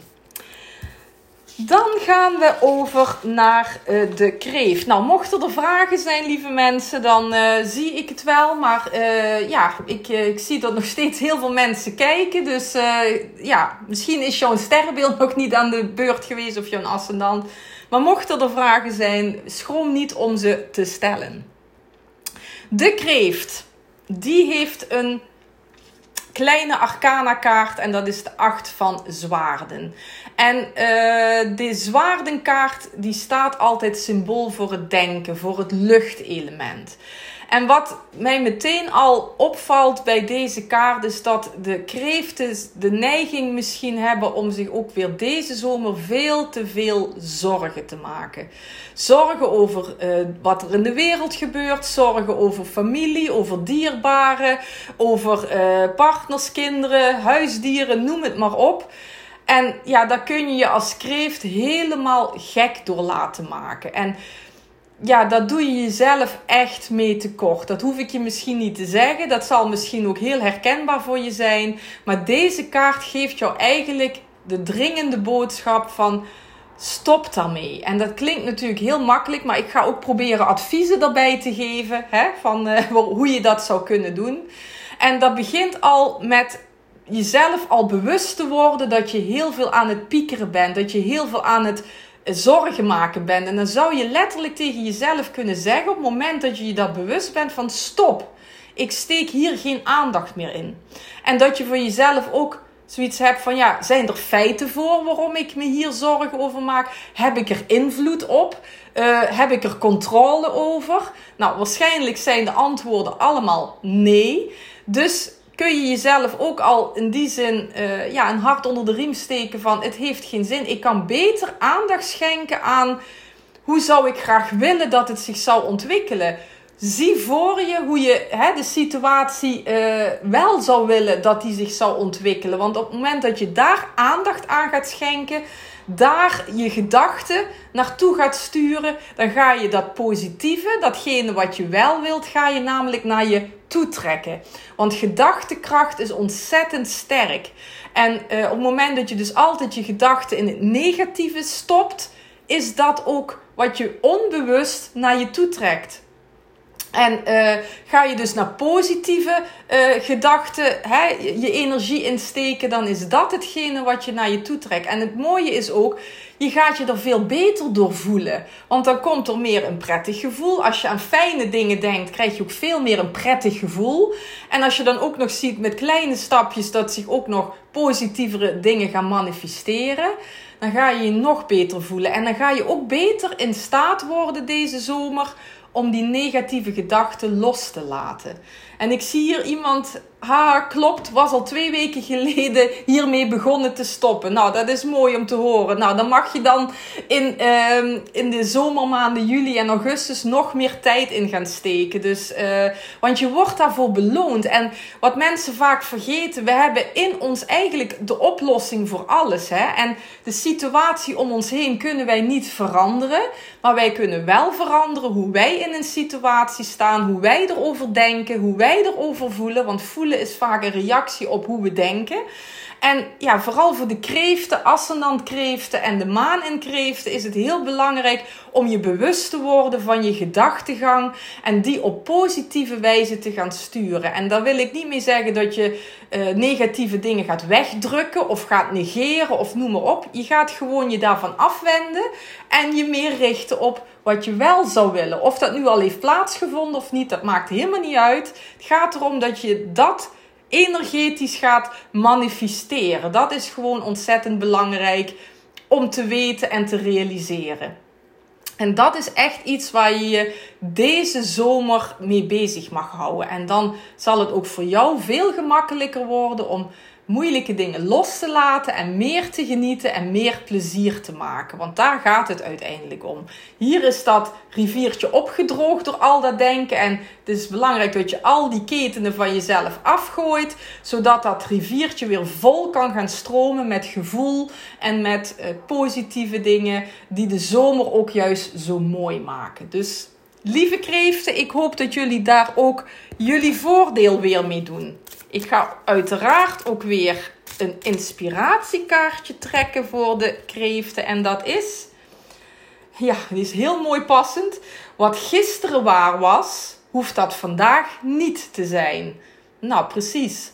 Speaker 1: Dan gaan we over naar uh, de kreeft. Nou, mochten er vragen zijn, lieve mensen, dan uh, zie ik het wel. Maar uh, ja, ik, ik zie dat nog steeds heel veel mensen kijken. Dus ja, misschien is jouw sterrenbeeld nog niet aan de beurt geweest of jouw ascendant. Maar mochten er vragen zijn, schroom niet om ze te stellen. De kreeft, die heeft een kleine arcana kaart en dat is de acht van zwaarden. En uh, de zwaardenkaart die staat altijd symbool voor het denken, voor het luchtelement. En wat mij meteen al opvalt bij deze kaart is dat de kreeften de neiging misschien hebben om zich ook weer deze zomer veel te veel zorgen te maken. Zorgen over uh, wat er in de wereld gebeurt, zorgen over familie, over dierbaren, over uh, partners, kinderen, huisdieren, noem het maar op. En ja, daar kun je je als kreeft helemaal gek door laten maken. En ja, dat doe je jezelf echt mee tekort. Dat hoef ik je misschien niet te zeggen. Dat zal misschien ook heel herkenbaar voor je zijn. Maar deze kaart geeft jou eigenlijk de dringende boodschap van stop daarmee. En dat klinkt natuurlijk heel makkelijk, maar ik ga ook proberen adviezen daarbij te geven hè, van uh, hoe je dat zou kunnen doen. En dat begint al met jezelf al bewust te worden dat je heel veel aan het piekeren bent, dat je heel veel aan het zorgen maken bent. En dan zou je letterlijk tegen jezelf kunnen zeggen op het moment dat je je dat bewust bent van stop. Ik steek hier geen aandacht meer in. En dat je voor jezelf ook zoiets hebt van ja, zijn er feiten voor waarom ik me hier zorgen over maak? Heb ik er invloed op? Uh, heb ik er controle over? Nou, waarschijnlijk zijn de antwoorden allemaal nee. Dus kun je jezelf ook al in die zin uh, ja, een hart onder de riem steken van het heeft geen zin. Ik kan beter aandacht schenken aan hoe zou ik graag willen dat het zich zou ontwikkelen. Zie voor je hoe je hè, de situatie uh, wel zou willen dat die zich zou ontwikkelen. Want op het moment dat je daar aandacht aan gaat schenken, daar je gedachten naartoe gaat sturen, dan ga je dat positieve, datgene wat je wel wilt, ga je namelijk naar je toetrekken. Want gedachtekracht is ontzettend sterk. En uh, op het moment dat je dus altijd je gedachten in het negatieve stopt, is dat ook wat je onbewust naar je toe trekt. En uh, ga je dus naar positieve uh, gedachten, hè, je energie insteken, dan is dat hetgene wat je naar je toe trekt. En het mooie is ook, je gaat je er veel beter door voelen. Want dan komt er meer een prettig gevoel. Als je aan fijne dingen denkt, krijg je ook veel meer een prettig gevoel. En als je dan ook nog ziet met kleine stapjes dat zich ook nog positievere dingen gaan manifesteren, dan ga je je nog beter voelen. En dan ga je ook beter in staat worden deze zomer om die negatieve gedachten los te laten. En ik zie hier iemand, ha, klopt, was al twee weken geleden hiermee begonnen te stoppen. Nou, dat is mooi om te horen. Nou, dan mag je dan in, uh, in de zomermaanden juli en augustus nog meer tijd in gaan steken. Dus, uh, want je wordt daarvoor beloond. En wat mensen vaak vergeten, we hebben in ons eigenlijk de oplossing voor alles. Hè? En de situatie om ons heen kunnen wij niet veranderen. Maar wij kunnen wel veranderen hoe wij in een situatie staan, hoe wij erover denken, hoe wij wij erover voelen. Want voelen is vaak een reactie op hoe we denken. En ja, vooral voor de kreeften, ascendant en de maan in kreeften is het heel belangrijk om je bewust te worden van je gedachtegang en die op positieve wijze te gaan sturen. En daar wil ik niet mee zeggen dat je uh, negatieve dingen gaat wegdrukken of gaat negeren of noem maar op. Je gaat gewoon je daarvan afwenden en je meer richten op wat je wel zou willen. Of dat nu al heeft plaatsgevonden of niet, dat maakt helemaal niet uit. Het gaat erom dat je dat energetisch gaat manifesteren. Dat is gewoon ontzettend belangrijk om te weten en te realiseren. En dat is echt iets waar je je deze zomer mee bezig mag houden. En dan zal het ook voor jou veel gemakkelijker worden om moeilijke dingen los te laten en meer te genieten en meer plezier te maken. Want daar gaat het uiteindelijk om. Hier is dat riviertje opgedroogd door al dat denken. En het is belangrijk dat je al die ketenen van jezelf afgooit, zodat dat riviertje weer vol kan gaan stromen met gevoel en met uh, positieve dingen die de zomer ook juist zo mooi maken. Dus lieve kreeften, ik hoop dat jullie daar ook jullie voordeel weer mee doen. Ik ga uiteraard ook weer een inspiratiekaartje trekken voor de kreeften. En dat is, ja, die is heel mooi passend. Wat gisteren waar was, hoeft dat vandaag niet te zijn. Nou, precies.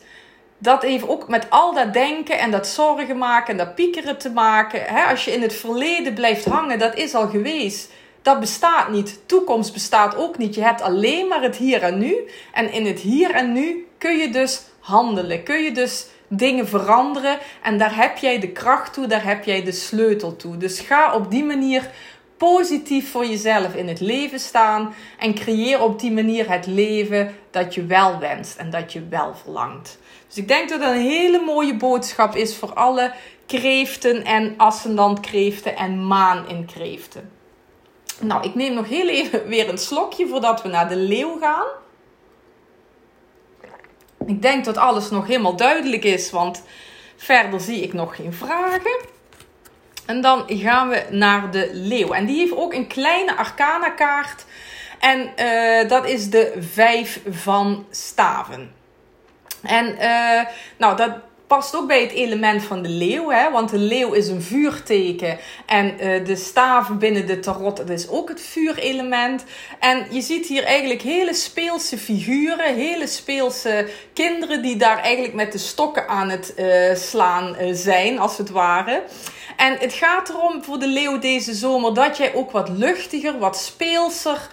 Speaker 1: Dat heeft ook met al dat denken en dat zorgen maken en dat piekeren te maken. Hè, als je in het verleden blijft hangen, dat is al geweest. Dat bestaat niet. Toekomst bestaat ook niet. Je hebt alleen maar het hier en nu. En in het hier en nu kun je dus handelen. Kun je dus dingen veranderen. En daar heb jij de kracht toe, daar heb jij de sleutel toe. Dus ga op die manier positief voor jezelf in het leven staan. En creëer op die manier het leven dat je wel wenst en dat je wel verlangt. Dus ik denk dat dat een hele mooie boodschap is voor alle kreeften en ascendant en maan in kreeften. Nou, ik neem nog heel even weer een slokje voordat we naar de leeuw gaan. Ik denk dat alles nog helemaal duidelijk is, want verder zie ik nog geen vragen. En dan gaan we naar de leeuw. En die heeft ook een kleine arcana kaart. En uh, dat is de vijf van staven. En uh, nou, dat, past ook bij het element van de leeuw. Hè? Want de leeuw is een vuurteken. En uh, de staven binnen de tarot, dat is ook het vuurelement. En je ziet hier eigenlijk hele speelse figuren. Hele speelse kinderen die daar eigenlijk met de stokken aan het uh, slaan uh, zijn, als het ware. En het gaat erom voor de leeuw deze zomer dat jij ook wat luchtiger, wat speelser...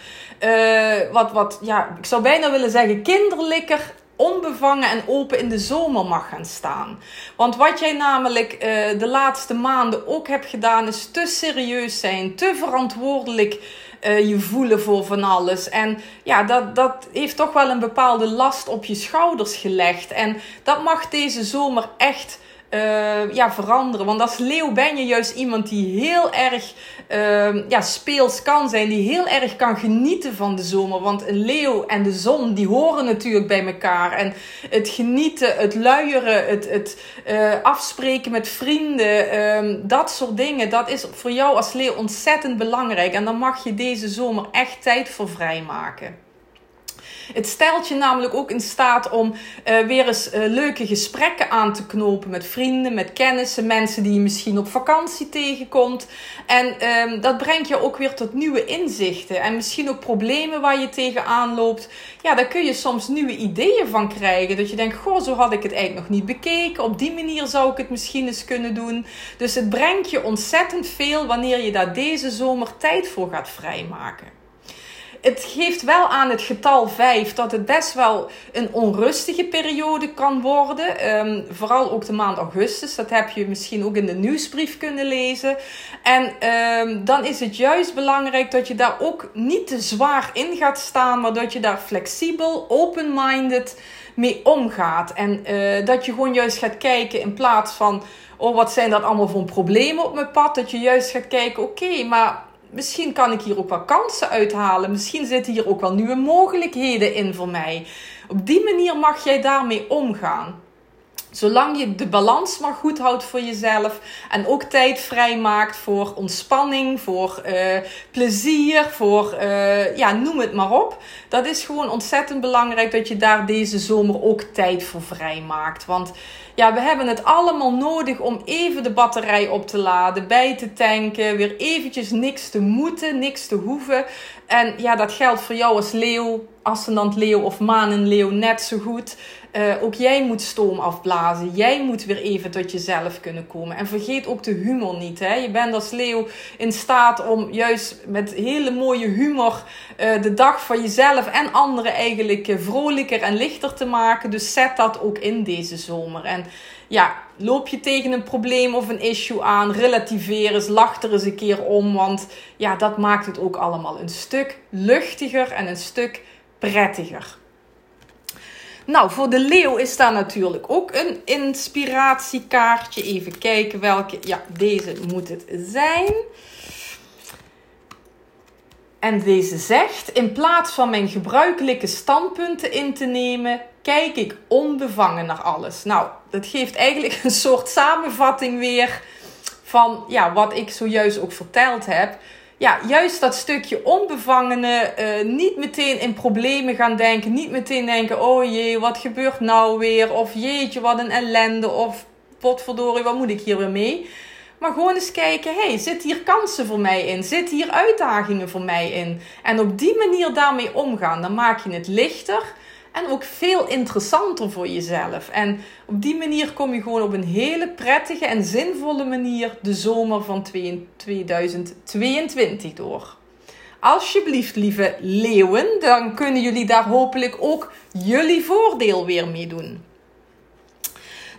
Speaker 1: wat, wat, ja, ik zou bijna willen zeggen kinderlijker onbevangen en open in de zomer mag gaan staan. Want wat jij namelijk uh, de laatste maanden ook hebt gedaan, is te serieus zijn, te verantwoordelijk uh, je voelen voor van alles. En ja, dat, dat heeft toch wel een bepaalde last op je schouders gelegd. En dat mag deze zomer echt uh, ja, veranderen. Want als leeuw ben je juist iemand die heel erg uh, ja, speels kan zijn. Die heel erg kan genieten van de zomer. Want een leeuw en de zon, die horen natuurlijk bij elkaar. En het genieten, het luieren, het, het uh, afspreken met vrienden. Uh, dat soort dingen, dat is voor jou als leeuw ontzettend belangrijk. En dan mag je deze zomer echt tijd voor vrijmaken. Het stelt je namelijk ook in staat om uh, weer eens uh, leuke gesprekken aan te knopen met vrienden, met kennissen, mensen die je misschien op vakantie tegenkomt. En um, dat brengt je ook weer tot nieuwe inzichten en misschien ook problemen waar je tegenaan loopt. Ja, daar kun je soms nieuwe ideeën van krijgen. Dat je denkt, goh, zo had ik het eigenlijk nog niet bekeken. Op die manier zou ik het misschien eens kunnen doen. Dus het brengt je ontzettend veel wanneer je daar deze zomer tijd voor gaat vrijmaken het geeft wel aan het getal 5 dat het best wel een onrustige periode kan worden. Um, vooral ook de maand augustus. Dat heb je misschien ook in de nieuwsbrief kunnen lezen. En um, dan is het juist belangrijk dat je daar ook niet te zwaar in gaat staan, maar dat je daar flexibel, open-minded mee omgaat. En uh, dat je gewoon juist gaat kijken in plaats van. Oh, wat zijn dat allemaal voor problemen op mijn pad? Dat je juist gaat kijken, oké, maar misschien kan ik hier ook wel kansen uithalen. Misschien zitten hier ook wel nieuwe mogelijkheden in voor mij. Op die manier mag jij daarmee omgaan. Zolang je de balans maar goed houdt voor jezelf en ook tijd vrijmaakt voor ontspanning, voor uh, plezier, voor uh, ja, noem het maar op. Dat is gewoon ontzettend belangrijk dat je daar deze zomer ook tijd voor vrijmaakt. Want ja, we hebben het allemaal nodig om even de batterij op te laden, bij te tanken, weer eventjes niks te moeten, niks te hoeven. En ja, dat geldt voor jou als leeuw, ascendant leeuw of manenleeuw net zo goed. Uh, ook jij moet stoom afblazen. Jij moet weer even tot jezelf kunnen komen. En vergeet ook de humor niet. Hè? Je bent als leeuw in staat om juist met hele mooie humor uh, de dag van jezelf en anderen eigenlijk uh, vrolijker en lichter te maken. Dus zet dat ook in deze zomer. En ja, loop je tegen een probleem of een issue aan, relativeer eens, lach er eens een keer om. Want ja, dat maakt het ook allemaal een stuk luchtiger en een stuk prettiger. Nou, voor de leeuw is daar natuurlijk ook een inspiratiekaartje. Even kijken welke. Ja, deze moet het zijn. En deze zegt: In plaats van mijn gebruikelijke standpunten in te nemen, kijk ik onbevangen naar alles. Nou, dat geeft eigenlijk een soort samenvatting weer van ja, wat ik zojuist ook verteld heb ja, juist dat stukje onbevangene, uh, niet meteen in problemen gaan denken. Niet meteen denken, oh jee, wat gebeurt nou weer? Of jeetje, wat een ellende. Of potverdorie, wat moet ik hier weer mee? Maar gewoon eens kijken, hey, zit hier kansen voor mij in? Zitten hier uitdagingen voor mij in? En op die manier daarmee omgaan, dan maak je het lichter en ook veel interessanter voor jezelf. En op die manier kom je gewoon op een hele prettige en zinvolle manier de zomer van 2022 door. Alsjeblieft, lieve leeuwen, dan kunnen jullie daar hopelijk ook jullie voordeel weer mee doen.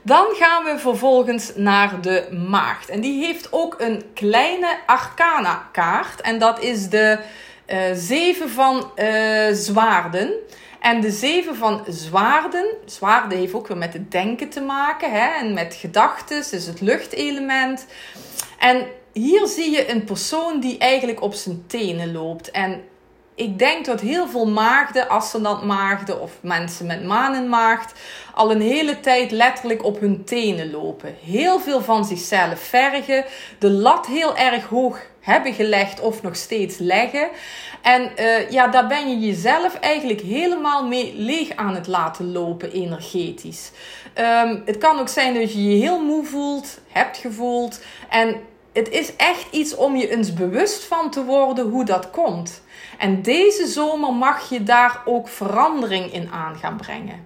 Speaker 1: Dan gaan we vervolgens naar de maagd. En die heeft ook een kleine arcana kaart. En dat is de uh, zeven van uh, zwaarden. En de zeven van zwaarden. Zwaarden heeft ook weer met het denken te maken. Hè? En met gedachten, is het luchtelement. En hier zie je een persoon die eigenlijk op zijn tenen loopt. En ik denk dat heel veel maagden, ascendant maagden of mensen met manenmaagd, al een hele tijd letterlijk op hun tenen lopen. Heel veel van zichzelf vergen, de lat heel erg hoog hebben gelegd of nog steeds leggen. En uh, ja, daar ben je jezelf eigenlijk helemaal mee leeg aan het laten lopen energetisch. Um, het kan ook zijn dat je je heel moe voelt, hebt gevoeld. En het is echt iets om je eens bewust van te worden hoe dat komt. En deze zomer mag je daar ook verandering in aan gaan brengen.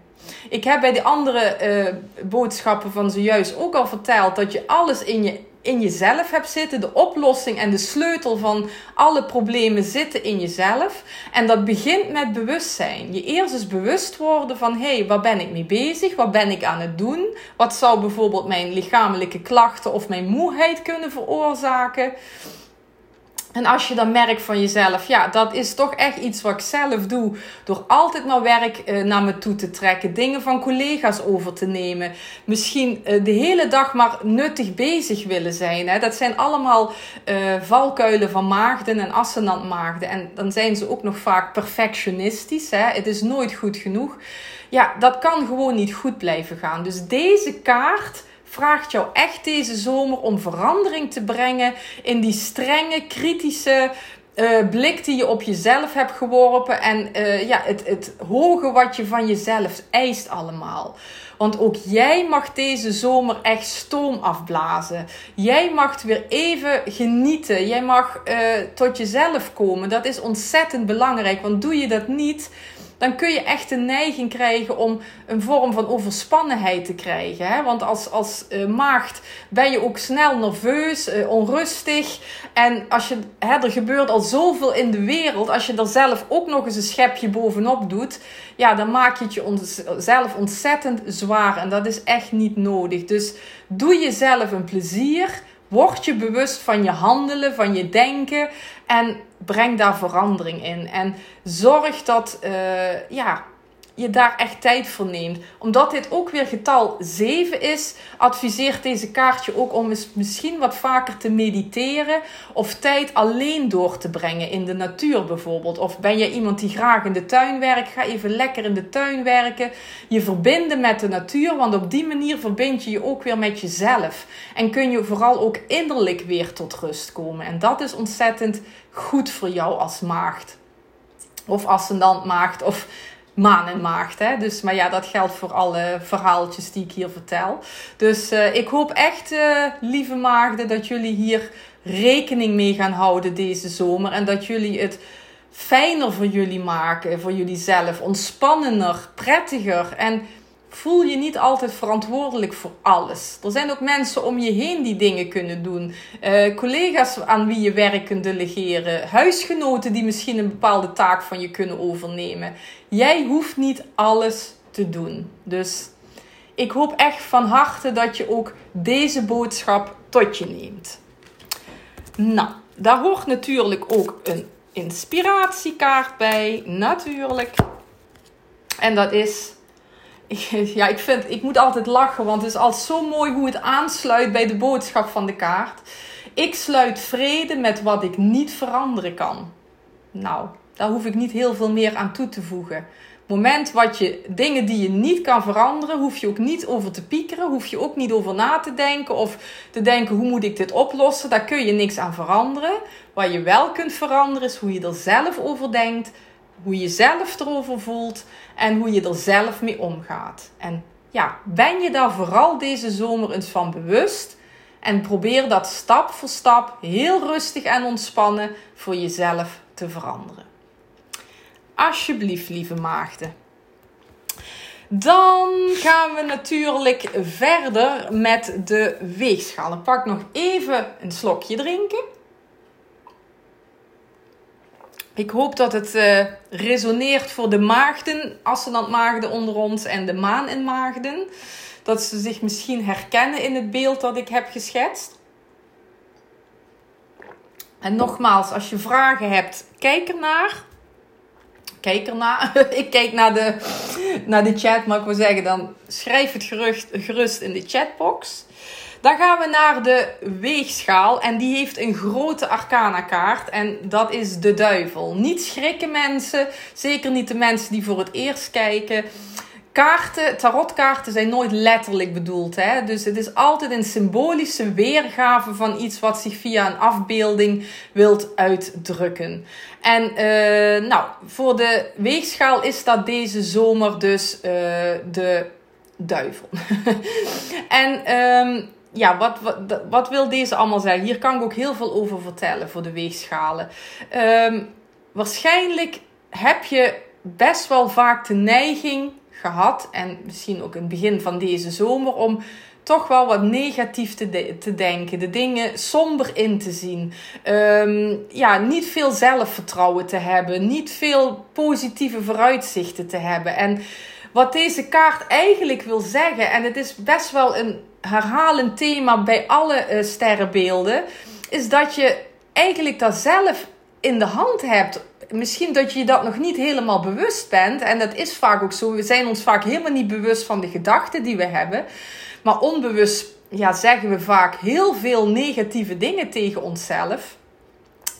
Speaker 1: Ik heb bij de andere uh, boodschappen van zojuist ook al verteld dat je alles in je in jezelf hebt zitten. De oplossing en de sleutel van alle problemen zitten in jezelf. En dat begint met bewustzijn. Je eerst eens bewust worden van: hé, hey, waar ben ik mee bezig? Wat ben ik aan het doen? Wat zou bijvoorbeeld mijn lichamelijke klachten of mijn moeheid kunnen veroorzaken? En als je dan merkt van jezelf, ja, dat is toch echt iets wat ik zelf doe. Door altijd maar werk eh, naar me toe te trekken. Dingen van collega's over te nemen. Misschien eh, de hele dag maar nuttig bezig willen zijn. Hè. Dat zijn allemaal uh, valkuilen van maagden en ascendant maagden. En dan zijn ze ook nog vaak perfectionistisch. Hè. Het is nooit goed genoeg. Ja, dat kan gewoon niet goed blijven gaan. Dus deze kaart vraagt jou echt deze zomer om verandering te brengen in die strenge, kritische uh, blik die je op jezelf hebt geworpen. En uh, ja, het, het hoge wat je van jezelf eist allemaal. Want ook jij mag deze zomer echt stoom afblazen. Jij mag weer even genieten. Jij mag uh, tot jezelf komen. Dat is ontzettend belangrijk. Want doe je dat niet dan kun je echt een neiging krijgen om een vorm van overspannenheid te krijgen. Hè? Want als, als uh, maagd ben je ook snel nerveus, uh, onrustig. En als je, hè, er gebeurt al zoveel in de wereld, als je er zelf ook nog eens een schepje bovenop doet, ja, dan maak je het jezelf ontzettend zwaar. En dat is echt niet nodig. Dus doe jezelf een plezier. Word je bewust van je handelen, van je denken en breng daar verandering in. En zorg dat, uh, ja, je daar echt tijd voor neemt. Omdat dit ook weer getal 7 is, adviseert deze kaartje ook om eens misschien wat vaker te mediteren of tijd alleen door te brengen in de natuur bijvoorbeeld. Of ben je iemand die graag in de tuin werkt, ga even lekker in de tuin werken. Je verbinden met de natuur, want op die manier verbind je je ook weer met jezelf. En kun je vooral ook innerlijk weer tot rust komen. En dat is ontzettend goed voor jou als maagd. Of ascendant maagd of maan en maagd. Hè? Dus, maar ja, dat geldt voor alle verhaaltjes die ik hier vertel. Dus uh, ik hoop echt, uh, lieve maagden, dat jullie hier rekening mee gaan houden deze zomer. En dat jullie het fijner voor jullie maken, voor jullie zelf. Ontspannender, prettiger. En voel je niet altijd verantwoordelijk voor alles. Er zijn ook mensen om je heen die dingen kunnen doen. Uh, collega's aan wie je werk kunt delegeren. Huisgenoten die misschien een bepaalde taak van je kunnen overnemen. Jij hoeft niet alles te doen. Dus ik hoop echt van harte dat je ook deze boodschap tot je neemt. Nou, daar hoort natuurlijk ook een inspiratiekaart bij. Natuurlijk. En dat is ja, ik, vind, ik moet altijd lachen, want het is altijd zo mooi hoe het aansluit bij de boodschap van de kaart. Ik sluit vrede met wat ik niet veranderen kan. Nou, daar hoef ik niet heel veel meer aan toe te voegen. Moment wat je dingen die je niet kan veranderen, hoef je ook niet over te piekeren, hoef je ook niet over na te denken of te denken hoe moet ik dit oplossen. Daar kun je niks aan veranderen. Wat je wel kunt veranderen is hoe je er zelf over denkt, hoe je zelf erover voelt en hoe je er zelf mee omgaat. En ja, ben je daar vooral deze zomer eens van bewust en probeer dat stap voor stap heel rustig en ontspannen voor jezelf te veranderen. Alsjeblieft, lieve maagden. Dan gaan we natuurlijk verder met de weegschaal. Ik pak nog even een slokje drinken. Ik hoop dat het uh, resoneert voor de maagden, maagden onder ons en de maan in maagden. Dat ze zich misschien herkennen in het beeld dat ik heb geschetst. En nogmaals, als je vragen hebt, kijk ernaar. Kijk ernaar. ik kijk naar de, naar de chat, maar ik wil zeggen, dan schrijf het gerust in de chatbox. Dan gaan we naar de weegschaal. En die heeft een grote arcana kaart. En dat is de duivel. Niet schrikken mensen. Zeker niet de mensen die voor het eerst kijken. Kaarten, tarotkaarten zijn nooit letterlijk bedoeld. Hè? Dus het is altijd een symbolische weergave van iets wat zich via een afbeelding wilt uitdrukken. En uh, nou, voor de weegschaal is dat deze zomer dus uh, de duivel. en um, ja, wat, wat, wat wil deze allemaal zeggen? Hier kan ik ook heel veel over vertellen voor de weegschalen. Um, waarschijnlijk heb je best wel vaak de neiging gehad, en misschien ook in het begin van deze zomer, om toch wel wat negatief te, te denken, de dingen somber in te zien. Um, ja, niet veel zelfvertrouwen te hebben, niet veel positieve vooruitzichten te hebben. En wat deze kaart eigenlijk wil zeggen, en het is best wel een herhalend thema bij alle uh, sterrenbeelden, is dat je eigenlijk dat zelf in de hand hebt. Misschien dat je dat nog niet helemaal bewust bent. En dat is vaak ook zo. We zijn ons vaak helemaal niet bewust van de gedachten die we hebben. Maar onbewust ja, zeggen we vaak heel veel negatieve dingen tegen onszelf.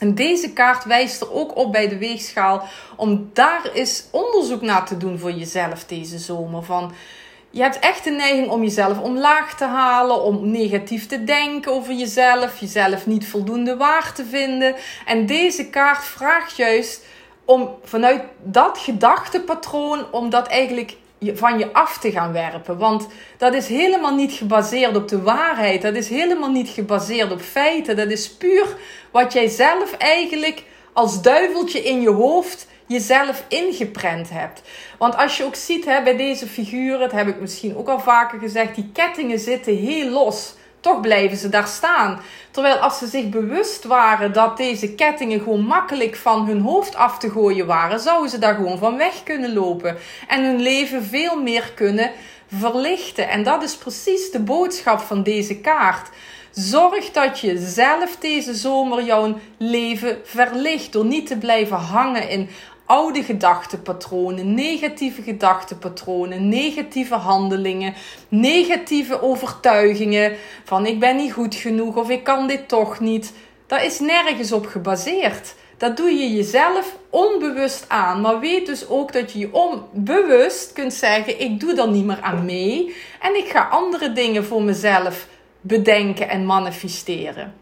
Speaker 1: En deze kaart wijst er ook op bij de weegschaal om daar eens onderzoek naar te doen voor jezelf deze zomer. Van, je hebt echt de neiging om jezelf omlaag te halen, om negatief te denken over jezelf, jezelf niet voldoende waar te vinden. En deze kaart vraagt juist om vanuit dat gedachtepatroon, om dat eigenlijk van je af te gaan werpen. Want dat is helemaal niet gebaseerd op de waarheid. Dat is helemaal niet gebaseerd op feiten. Dat is puur wat jij zelf eigenlijk als duiveltje in je hoofd jezelf ingeprent hebt. Want als je ook ziet hè, bij deze figuren, dat heb ik misschien ook al vaker gezegd, die kettingen zitten heel los. Toch blijven ze daar staan. Terwijl als ze zich bewust waren dat deze kettingen gewoon makkelijk van hun hoofd af te gooien waren, zouden ze daar gewoon van weg kunnen lopen. En hun leven veel meer kunnen verlichten. En dat is precies de boodschap van deze kaart. Zorg dat je zelf deze zomer jouw leven verlicht. Door niet te blijven hangen in oude gedachtepatronen, negatieve gedachtepatronen, negatieve handelingen, negatieve overtuigingen van ik ben niet goed genoeg of ik kan dit toch niet. Dat is nergens op gebaseerd. Dat doe je jezelf onbewust aan. Maar weet dus ook dat je je onbewust kunt zeggen: ik doe er niet meer aan mee en ik ga andere dingen voor mezelf bedenken en manifesteren.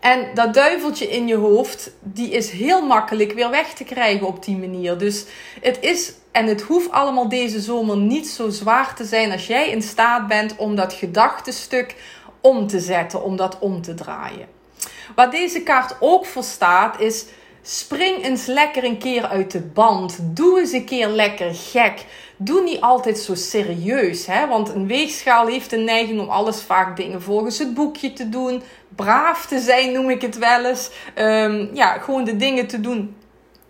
Speaker 1: En dat duiveltje in je hoofd, die is heel makkelijk weer weg te krijgen op die manier. Dus het is en het hoeft allemaal deze zomer niet zo zwaar te zijn als jij in staat bent om dat gedachtenstuk om te zetten, om dat om te draaien. Wat deze kaart ook voor staat is spring eens lekker een keer uit de band. Doe eens een keer lekker gek. Doe niet altijd zo serieus, hè? want een weegschaal heeft een neiging om alles vaak dingen volgens het boekje te doen. Braaf te zijn, noem ik het wel eens. Um, ja, gewoon de dingen te doen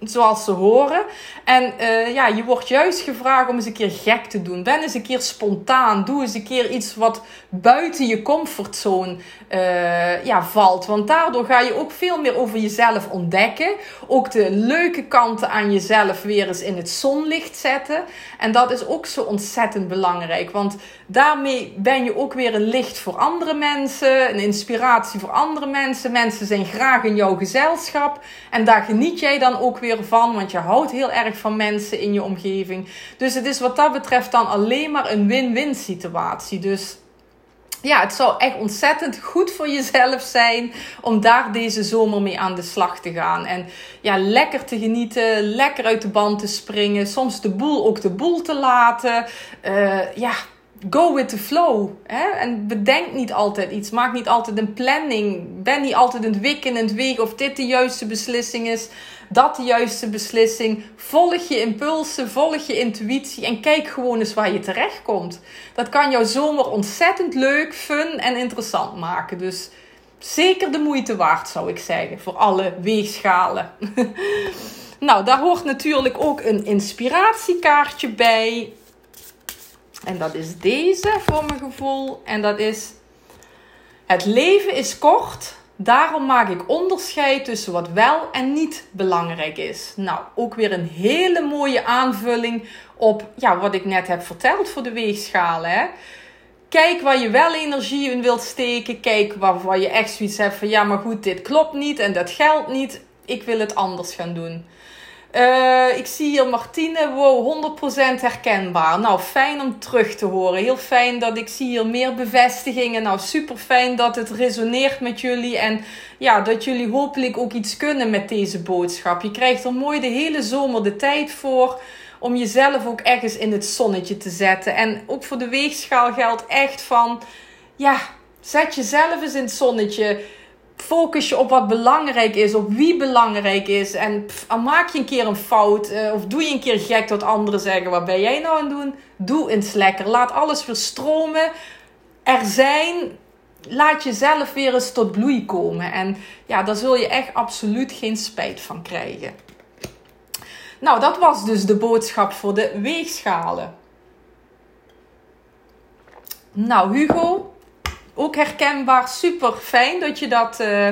Speaker 1: zoals ze horen. En uh, ja, je wordt juist gevraagd om eens een keer gek te doen. Ben eens een keer spontaan. Doe eens een keer iets wat buiten je comfortzone uh, ja, valt. Want daardoor ga je ook veel meer over jezelf ontdekken. Ook de leuke kanten aan jezelf weer eens in het zonlicht zetten. En dat is ook zo ontzettend belangrijk. Want daarmee ben je ook weer een licht voor andere mensen. Een inspiratie voor andere mensen. Mensen zijn graag in jouw gezelschap. En daar geniet jij dan ook weer van. Want je houdt heel erg van mensen in je omgeving. Dus het is wat dat betreft dan alleen maar een win-win situatie. Dus ja, het zou echt ontzettend goed voor jezelf zijn om daar deze zomer mee aan de slag te gaan. En ja, lekker te genieten, lekker uit de band te springen, soms de boel ook de boel te laten. Uh, ja, go with the flow. Hè? En bedenk niet altijd iets. Maak niet altijd een planning. Ben niet altijd een wikken en het wegen of dit de juiste beslissing is. Dat de juiste beslissing. Volg je impulsen, volg je intuïtie en kijk gewoon eens waar je terecht komt. Dat kan jouw zomer ontzettend leuk, fun en interessant maken. Dus zeker de moeite waard, zou ik zeggen, voor alle weegschalen. nou, daar hoort natuurlijk ook een inspiratiekaartje bij. En dat is deze voor mijn gevoel. En dat is: Het leven is kort. Daarom maak ik onderscheid tussen wat wel en niet belangrijk is. Nou, ook weer een hele mooie aanvulling op ja, wat ik net heb verteld voor de weegschalen. Hè? Kijk waar je wel energie in wilt steken. Kijk waar, waar je echt zoiets hebt van ja, maar goed, dit klopt niet en dat geldt niet. Ik wil het anders gaan doen. Uh, ik zie hier Martine, wow, 100% herkenbaar. Nou, fijn om terug te horen. Heel fijn dat ik zie hier meer bevestigingen. Nou, super fijn dat het resoneert met jullie. En ja, dat jullie hopelijk ook iets kunnen met deze boodschap. Je krijgt er mooi de hele zomer de tijd voor. Om jezelf ook ergens in het zonnetje te zetten. En ook voor de weegschaal geldt echt van, ja, zet jezelf eens in het zonnetje focus je op wat belangrijk is, op wie belangrijk is. En maak je een keer een fout uh, of doe je een keer gek wat anderen zeggen. Wat ben jij nou aan het doen? Doe eens lekker. Laat alles weer stromen. Er zijn. Laat jezelf weer eens tot bloei komen. En ja, daar zul je echt absoluut geen spijt van krijgen. Nou, dat was dus de boodschap voor de weegschalen. Nou, Hugo, ook herkenbaar. Super fijn dat je dat uh,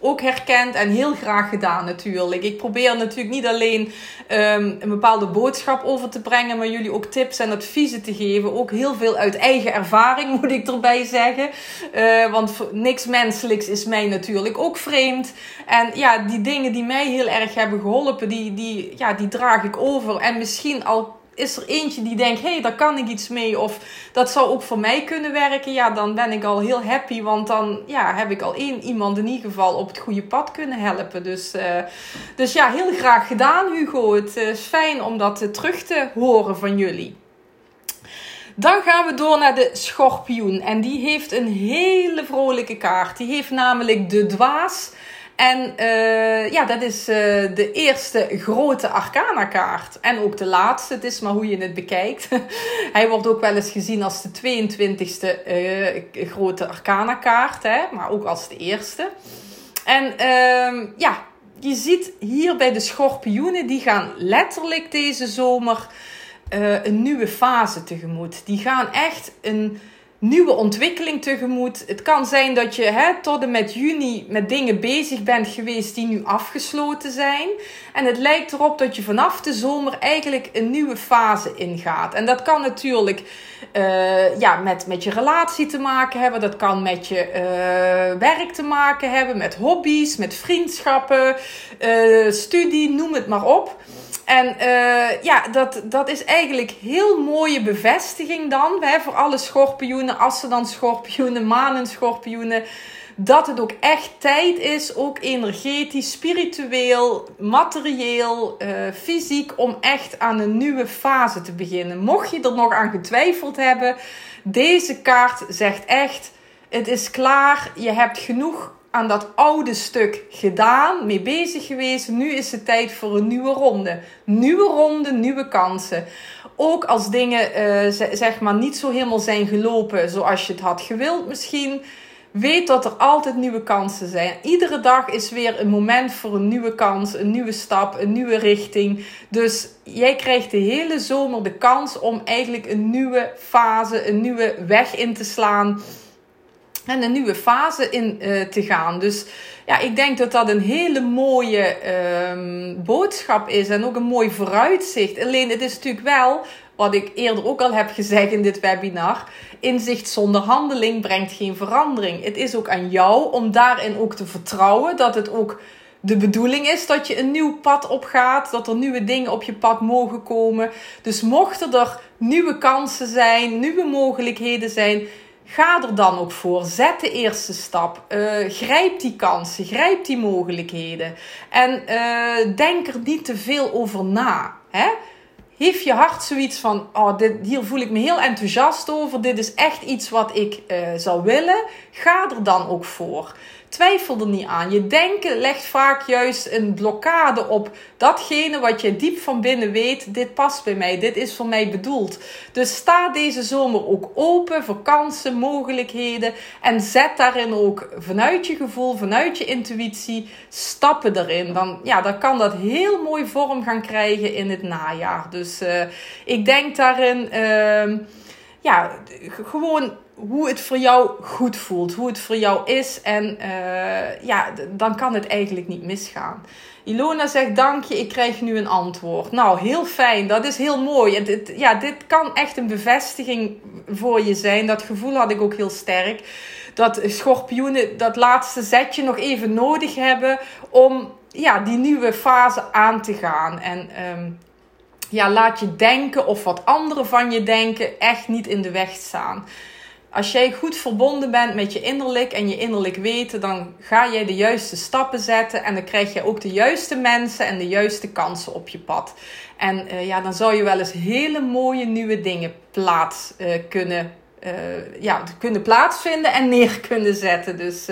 Speaker 1: ook herkent en heel graag gedaan natuurlijk. Ik probeer natuurlijk niet alleen um, een bepaalde boodschap over te brengen, maar jullie ook tips en adviezen te geven. Ook heel veel uit eigen ervaring moet ik erbij zeggen. Uh, want niks menselijks is mij natuurlijk ook vreemd. En ja, die dingen die mij heel erg hebben geholpen, die, die, ja, die draag ik over. En misschien al is er eentje die denkt: hé, hey, daar kan ik iets mee. Of dat zou ook voor mij kunnen werken. Ja, dan ben ik al heel happy. Want dan ja, heb ik al één iemand in ieder geval op het goede pad kunnen helpen. Dus, uh, dus ja, heel graag gedaan, Hugo. Het is fijn om dat terug te horen van jullie. Dan gaan we door naar de schorpioen. En die heeft een hele vrolijke kaart. Die heeft namelijk de dwaas en uh, ja, dat is uh, de eerste grote Arcana-kaart. En ook de laatste. Het is maar hoe je het bekijkt. Hij wordt ook wel eens gezien als de 22e uh, eh, grote Arcana-kaart. Maar ook als de eerste. En uh, ja, je ziet hier bij de schorpioenen. Die gaan letterlijk deze zomer een nieuwe fase tegemoet. Die gaan echt een nieuwe ontwikkeling tegemoet. Het kan zijn dat je hè, tot en met juni met dingen bezig bent geweest die nu afgesloten zijn. En het lijkt erop dat je vanaf de zomer eigenlijk een nieuwe fase ingaat. En dat kan natuurlijk uh, ja, met, met je relatie te maken hebben. Dat kan met je uh, werk te maken hebben, met hobby's, met vriendschappen, uh, studie, noem het maar op. En uh, ja, dat, dat is eigenlijk heel mooie bevestiging dan hè, voor alle schorpioenen, dan schorpioenen, manen schorpioenen. Dat het ook echt tijd is, ook energetisch, spiritueel, materieel, uh, fysiek, om echt aan een nieuwe fase te beginnen. Mocht je er nog aan getwijfeld hebben, deze kaart zegt echt: het is klaar, je hebt genoeg aan dat oude stuk gedaan, mee bezig geweest. Nu is het tijd voor een nieuwe ronde. Nieuwe ronde, nieuwe kansen. Ook als dingen uh, zeg maar niet zo helemaal zijn gelopen zoals je het had gewild misschien. Weet dat er altijd nieuwe kansen zijn. Iedere dag is weer een moment voor een nieuwe kans, een nieuwe stap, een nieuwe richting. Dus jij krijgt de hele zomer de kans om eigenlijk een nieuwe fase, een nieuwe weg in te slaan en een nieuwe fase in uh, te gaan. Dus ja, ik denk dat dat een hele mooie um, boodschap is en ook een mooi vooruitzicht. Alleen het is natuurlijk wel, wat ik eerder ook al heb gezegd in dit webinar, inzicht zonder handeling brengt geen verandering. Het is ook aan jou om daarin ook te vertrouwen dat het ook de bedoeling is dat je een nieuw pad opgaat, dat er nieuwe dingen op je pad mogen komen. Dus mochten er nieuwe kansen zijn, nieuwe mogelijkheden zijn, Ga er dan ook voor. Zet de eerste stap. Uh, grijp die kansen. Grijp die mogelijkheden. En uh, denk er niet te veel over na. Hè? Heeft je hart zoiets van: oh, dit, hier voel ik me heel enthousiast over. Dit is echt iets wat ik uh, zou willen. Ga er dan ook voor. Twijfel er niet aan. Je denken legt vaak juist een blokkade op datgene wat je diep van binnen weet. Dit past bij mij, dit is voor mij bedoeld. Dus sta deze zomer ook open voor kansen, mogelijkheden. En zet daarin ook vanuit je gevoel, vanuit je intuïtie, stappen erin. Dan, ja, dan kan dat heel mooi vorm gaan krijgen in het najaar. Dus uh, ik denk daarin, uh, ja, gewoon hoe het voor jou goed voelt, hoe het voor jou is. En uh, ja, dan kan het eigenlijk niet misgaan. Ilona zegt dank je, ik krijg nu een antwoord. Nou, heel fijn, dat is heel mooi. ja, dit kan echt een bevestiging voor je zijn. Dat gevoel had ik ook heel sterk. Dat schorpioenen dat laatste zetje nog even nodig hebben om ja, die nieuwe fase aan te gaan. En um, ja, laat je denken of wat anderen van je denken echt niet in de weg staan. Als jij goed verbonden bent met je innerlijk en je innerlijk weten, dan ga jij de juiste stappen zetten en dan krijg je ook de juiste mensen en de juiste kansen op je pad. En uh, ja, dan zou je wel eens hele mooie nieuwe dingen plaats uh, kunnen, uh, ja, kunnen plaatsvinden en neer kunnen zetten. Dus,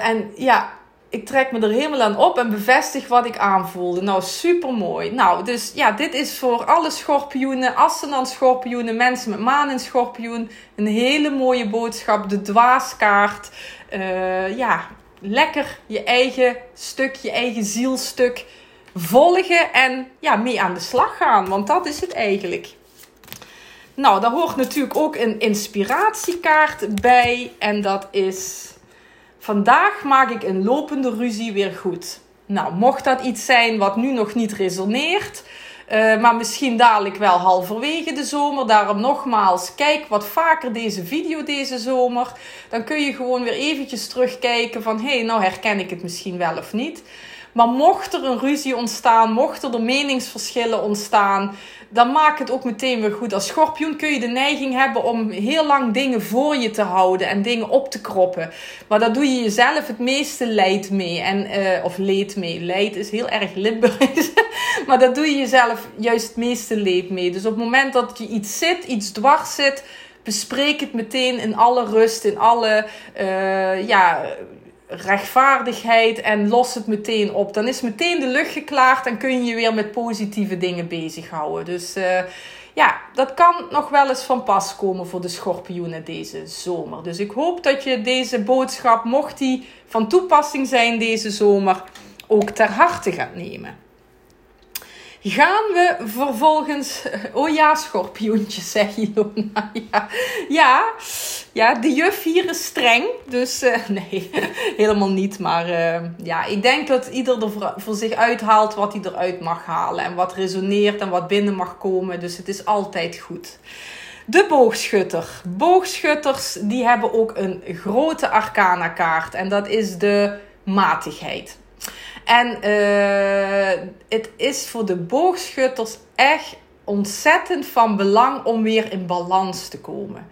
Speaker 1: en ja, ik trek me er helemaal aan op en bevestig wat ik aanvoelde. Nou, super mooi. Nou, dus ja, dit is voor alle schorpioenen, ascendant schorpioenen, mensen met maan in schorpioen. Een hele mooie boodschap. De dwaaskaart. Uh, ja, lekker je eigen stuk, je eigen zielstuk volgen en ja, mee aan de slag gaan. Want dat is het eigenlijk. Nou, daar hoort natuurlijk ook een inspiratiekaart bij. En dat is Vandaag maak ik een lopende ruzie weer goed. Nou, mocht dat iets zijn wat nu nog niet resoneert, uh, maar misschien dadelijk wel halverwege de zomer. Daarom nogmaals, kijk wat vaker deze video deze zomer. Dan kun je gewoon weer eventjes terugkijken van, hé, hey, nou herken ik het misschien wel of niet. Maar mocht er een ruzie ontstaan, mochten er meningsverschillen ontstaan, dan maak het ook meteen weer goed. Als schorpioen kun je de neiging hebben om heel lang dingen voor je te houden en dingen op te kroppen. Maar daar doe je jezelf het meeste leid mee. En, uh, of leed mee. Leid is heel erg Limburgs. maar daar doe je jezelf juist het meeste leed mee. Dus op het moment dat je iets zit, iets dwars zit bespreek het meteen in alle rust, in alle uh, ja, rechtvaardigheid en los het meteen op. Dan is meteen de lucht geklaard en kun je je weer met positieve dingen bezighouden. Dus uh, ja, dat kan nog wel eens van pas komen voor de schorpioenen deze zomer. Dus ik hoop dat je deze boodschap, mocht die van toepassing zijn deze zomer, ook ter harte gaat nemen. Gaan we vervolgens. Oh ja, schorpioentje, zeg Ilona. Ja, ja, ja, de juf hier is streng. Dus uh, nee, helemaal niet. Maar uh, ja, ik denk dat ieder er voor, zich uithaalt wat hij eruit mag halen. En wat resoneert en wat binnen mag komen. Dus het is altijd goed. De boogschutter. Boogschutters die hebben ook een grote arcana kaart. En dat is de matigheid. En uh, het is voor de boogschutters echt ontzettend van belang om weer in balans te komen.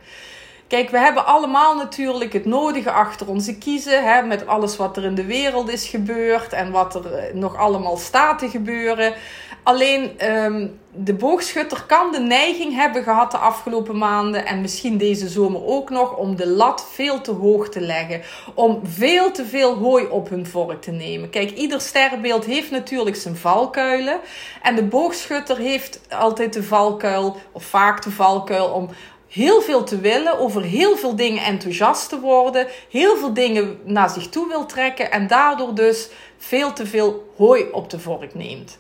Speaker 1: Kijk, we hebben allemaal natuurlijk het nodige achter onze kiezen. Hè, met alles wat er in de wereld is gebeurd en wat er eh, nog allemaal staat te gebeuren. Alleen um, de boogschutter kan de neiging hebben gehad de afgelopen maanden en misschien deze zomer ook nog om de lat veel te hoog te leggen. Om veel te veel hooi op hun vork te nemen. Kijk, ieder sterrenbeeld heeft natuurlijk zijn valkuilen. En de boogschutter heeft altijd de valkuil, of vaak de valkuil, om heel veel te willen, over heel veel dingen enthousiast te worden, heel veel dingen naar zich toe wil trekken en daardoor dus veel te veel hooi op de vork neemt.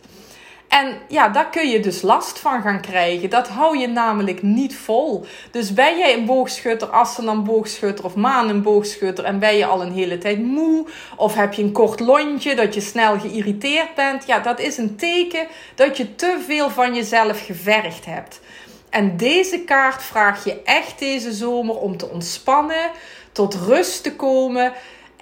Speaker 1: En ja, daar kun je dus last van gaan krijgen. Dat hou je namelijk niet vol. Dus ben jij een boogschutter, ascendant boogschutter of maan een boogschutter en ben je al een hele tijd moe of heb je een kort lontje dat je snel geïrriteerd bent, ja, dat is een teken dat je te veel van jezelf gevergd hebt. En deze kaart vraag je echt deze zomer om te ontspannen, tot rust te komen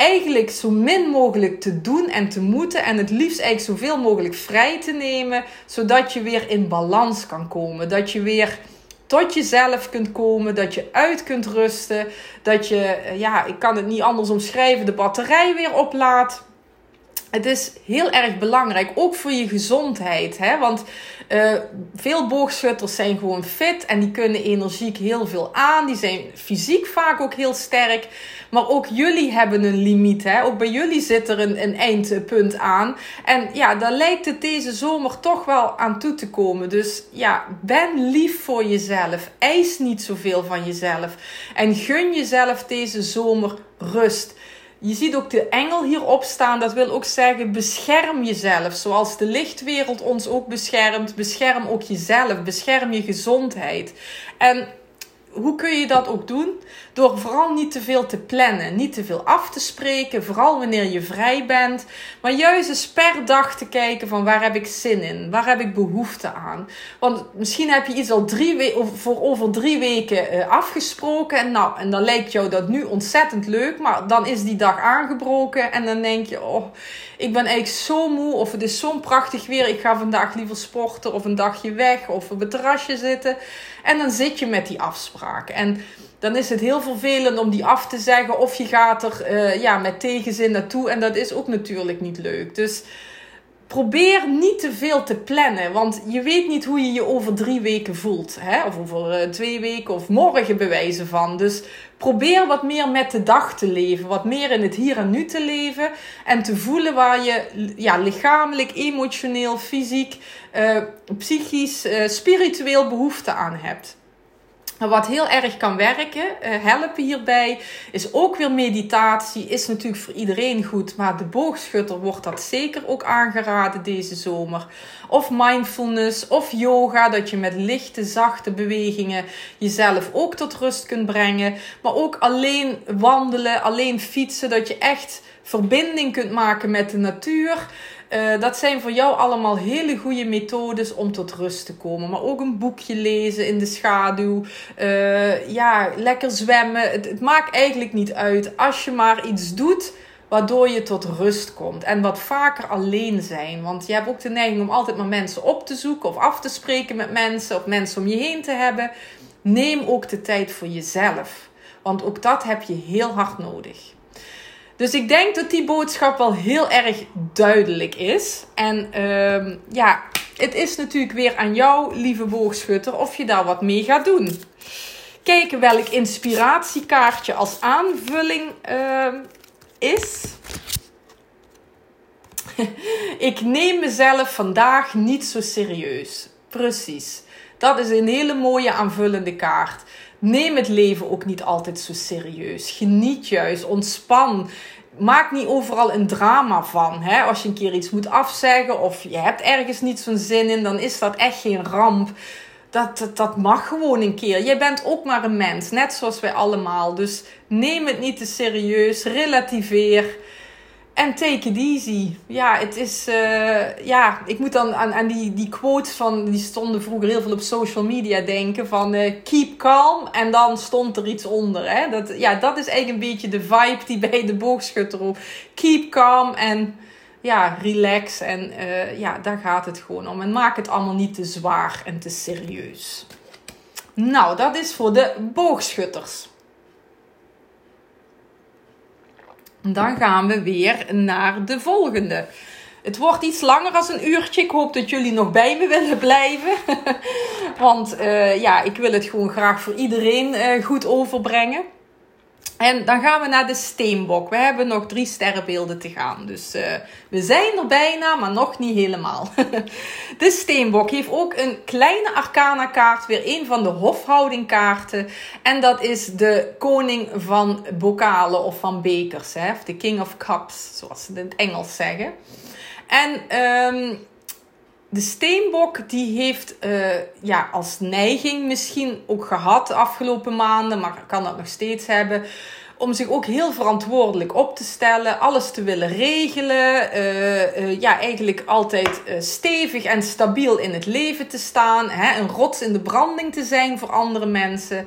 Speaker 1: eigenlijk zo min mogelijk te doen en te moeten. En het liefst eigenlijk zoveel mogelijk vrij te nemen. Zodat je weer in balans kan komen. Dat je weer tot jezelf kunt komen. Dat je uit kunt rusten. Dat je, eh, ja, ik kan het niet anders omschrijven, de batterij weer oplaadt. Het is heel erg belangrijk, ook voor je gezondheid. Hè? Want uh, veel boogschutters zijn gewoon fit en die kunnen energiek heel veel aan. Die zijn fysiek vaak ook heel sterk. Maar ook jullie hebben een limiet. Hè? Ook bij jullie zit er een, een eindpunt aan. En ja, daar lijkt het deze zomer toch wel aan toe te komen. Dus ja, ben lief voor jezelf. Eis niet zoveel van jezelf. En gun jezelf deze zomer rust. Je ziet ook de engel hierop staan. Dat wil ook zeggen, bescherm jezelf. Zoals de lichtwereld ons ook beschermt. Bescherm ook jezelf. Bescherm je gezondheid. En hoe kun je dat ook doen? Door vooral niet te veel te plannen, niet te veel af te spreken, vooral wanneer je vrij bent. Maar juist eens per dag te kijken van waar heb ik zin in, waar heb ik behoefte aan. Want misschien heb je iets al drie we- voor over drie weken uh, afgesproken en, nou, en dan lijkt jou dat nu ontzettend leuk, maar dan is die dag aangebroken en dan denk je, oh, ik ben eigenlijk zo moe of het is zo'n prachtig weer, ik ga vandaag liever sporten of een dagje weg of op het terrasje zitten. En dan zit je met die afspraken. En dan is het heel vervelend om die af te zeggen. Of je gaat er uh, ja, met tegenzin naartoe. En dat is ook natuurlijk niet leuk. Dus probeer niet te veel te plannen. Want je weet niet hoe je je over drie weken voelt. Hè? Of over uh, twee weken of morgen bewijzen van. Dus probeer wat meer met de dag te leven. Wat meer in het hier en nu te leven. En te voelen waar je ja, lichamelijk, emotioneel, fysiek, uh, psychisch, spiritueel behoefte aan hebt. Wat heel erg kan werken, uh, helpen hierbij, is ook weer meditatie. Is natuurlijk voor iedereen goed, maar de boogschutter wordt dat zeker ook aangeraden deze zomer. Of mindfulness, of yoga, dat je met lichte, zachte bewegingen jezelf ook tot rust kunt brengen. Maar ook alleen wandelen, alleen fietsen, dat je echt verbinding kunt maken met de natuur. Uh, dat zijn voor jou allemaal hele goede methodes om tot rust te komen. Maar ook een boekje lezen in de schaduw. Uh, ja, lekker zwemmen. Het, het, maakt eigenlijk niet uit. Als je maar iets doet waardoor je tot rust komt. En wat vaker alleen zijn. Want je hebt ook de neiging om altijd maar mensen op te zoeken of af te spreken met mensen of mensen om je heen te hebben. Neem ook de tijd voor jezelf. Want ook dat heb je heel hard nodig. Dus ik denk dat die boodschap wel heel erg duidelijk is. En uh, ja, het is natuurlijk weer aan jou, lieve boogschutter, of je daar wat mee gaat doen. Kijken welk inspiratiekaartje als aanvulling uh, is. ik neem mezelf vandaag niet zo serieus. Precies. Dat is een hele mooie aanvullende kaart. Neem het leven ook niet altijd zo serieus. Geniet juist, ontspan. maak niet overal een drama van. Hè? Als je een keer iets moet afzeggen of je hebt ergens niet zo'n zin in, dan is dat echt geen ramp. Dat, dat, dat, mag gewoon een keer. Jij bent ook maar een mens, net zoals wij allemaal. Dus neem het niet te serieus, relativeer. En take it easy. Ja, het is. Uh, ja, ik moet dan aan, aan die, die quotes van. Die stonden vroeger heel veel op social media denken. Van uh, keep calm. En dan stond er iets onder. Hè? Dat, ja, dat is eigenlijk een beetje de vibe die bij de boogschutter op. Keep calm en. Ja, relax. En uh, ja, daar gaat het gewoon om. En maak het allemaal niet te zwaar en te serieus. Nou, dat is voor de boogschutters. Dan gaan we weer naar de volgende. Het wordt iets langer als een uurtje. Ik hoop dat jullie nog bij me willen blijven. Want uh, ja, ik wil het gewoon graag voor iedereen uh, goed overbrengen. En dan gaan we naar de steenbok. We hebben nog drie sterrenbeelden te gaan. Dus uh, we zijn er bijna, maar nog niet helemaal. de steenbok heeft ook een kleine arcana kaart. Weer een van de hofhoudingkaarten. En dat is de koning van bokalen of van bekers. Hè? Of de king of cups, zoals ze in het Engels zeggen. En... Um, de steenbok die heeft uh, ja, als neiging misschien ook gehad de afgelopen maanden, maar kan dat nog steeds hebben. Om zich ook heel verantwoordelijk op te stellen, alles te willen regelen. Uh, uh, ja, eigenlijk altijd stevig en stabiel in het leven te staan. Hè, een rots in de branding te zijn voor andere mensen.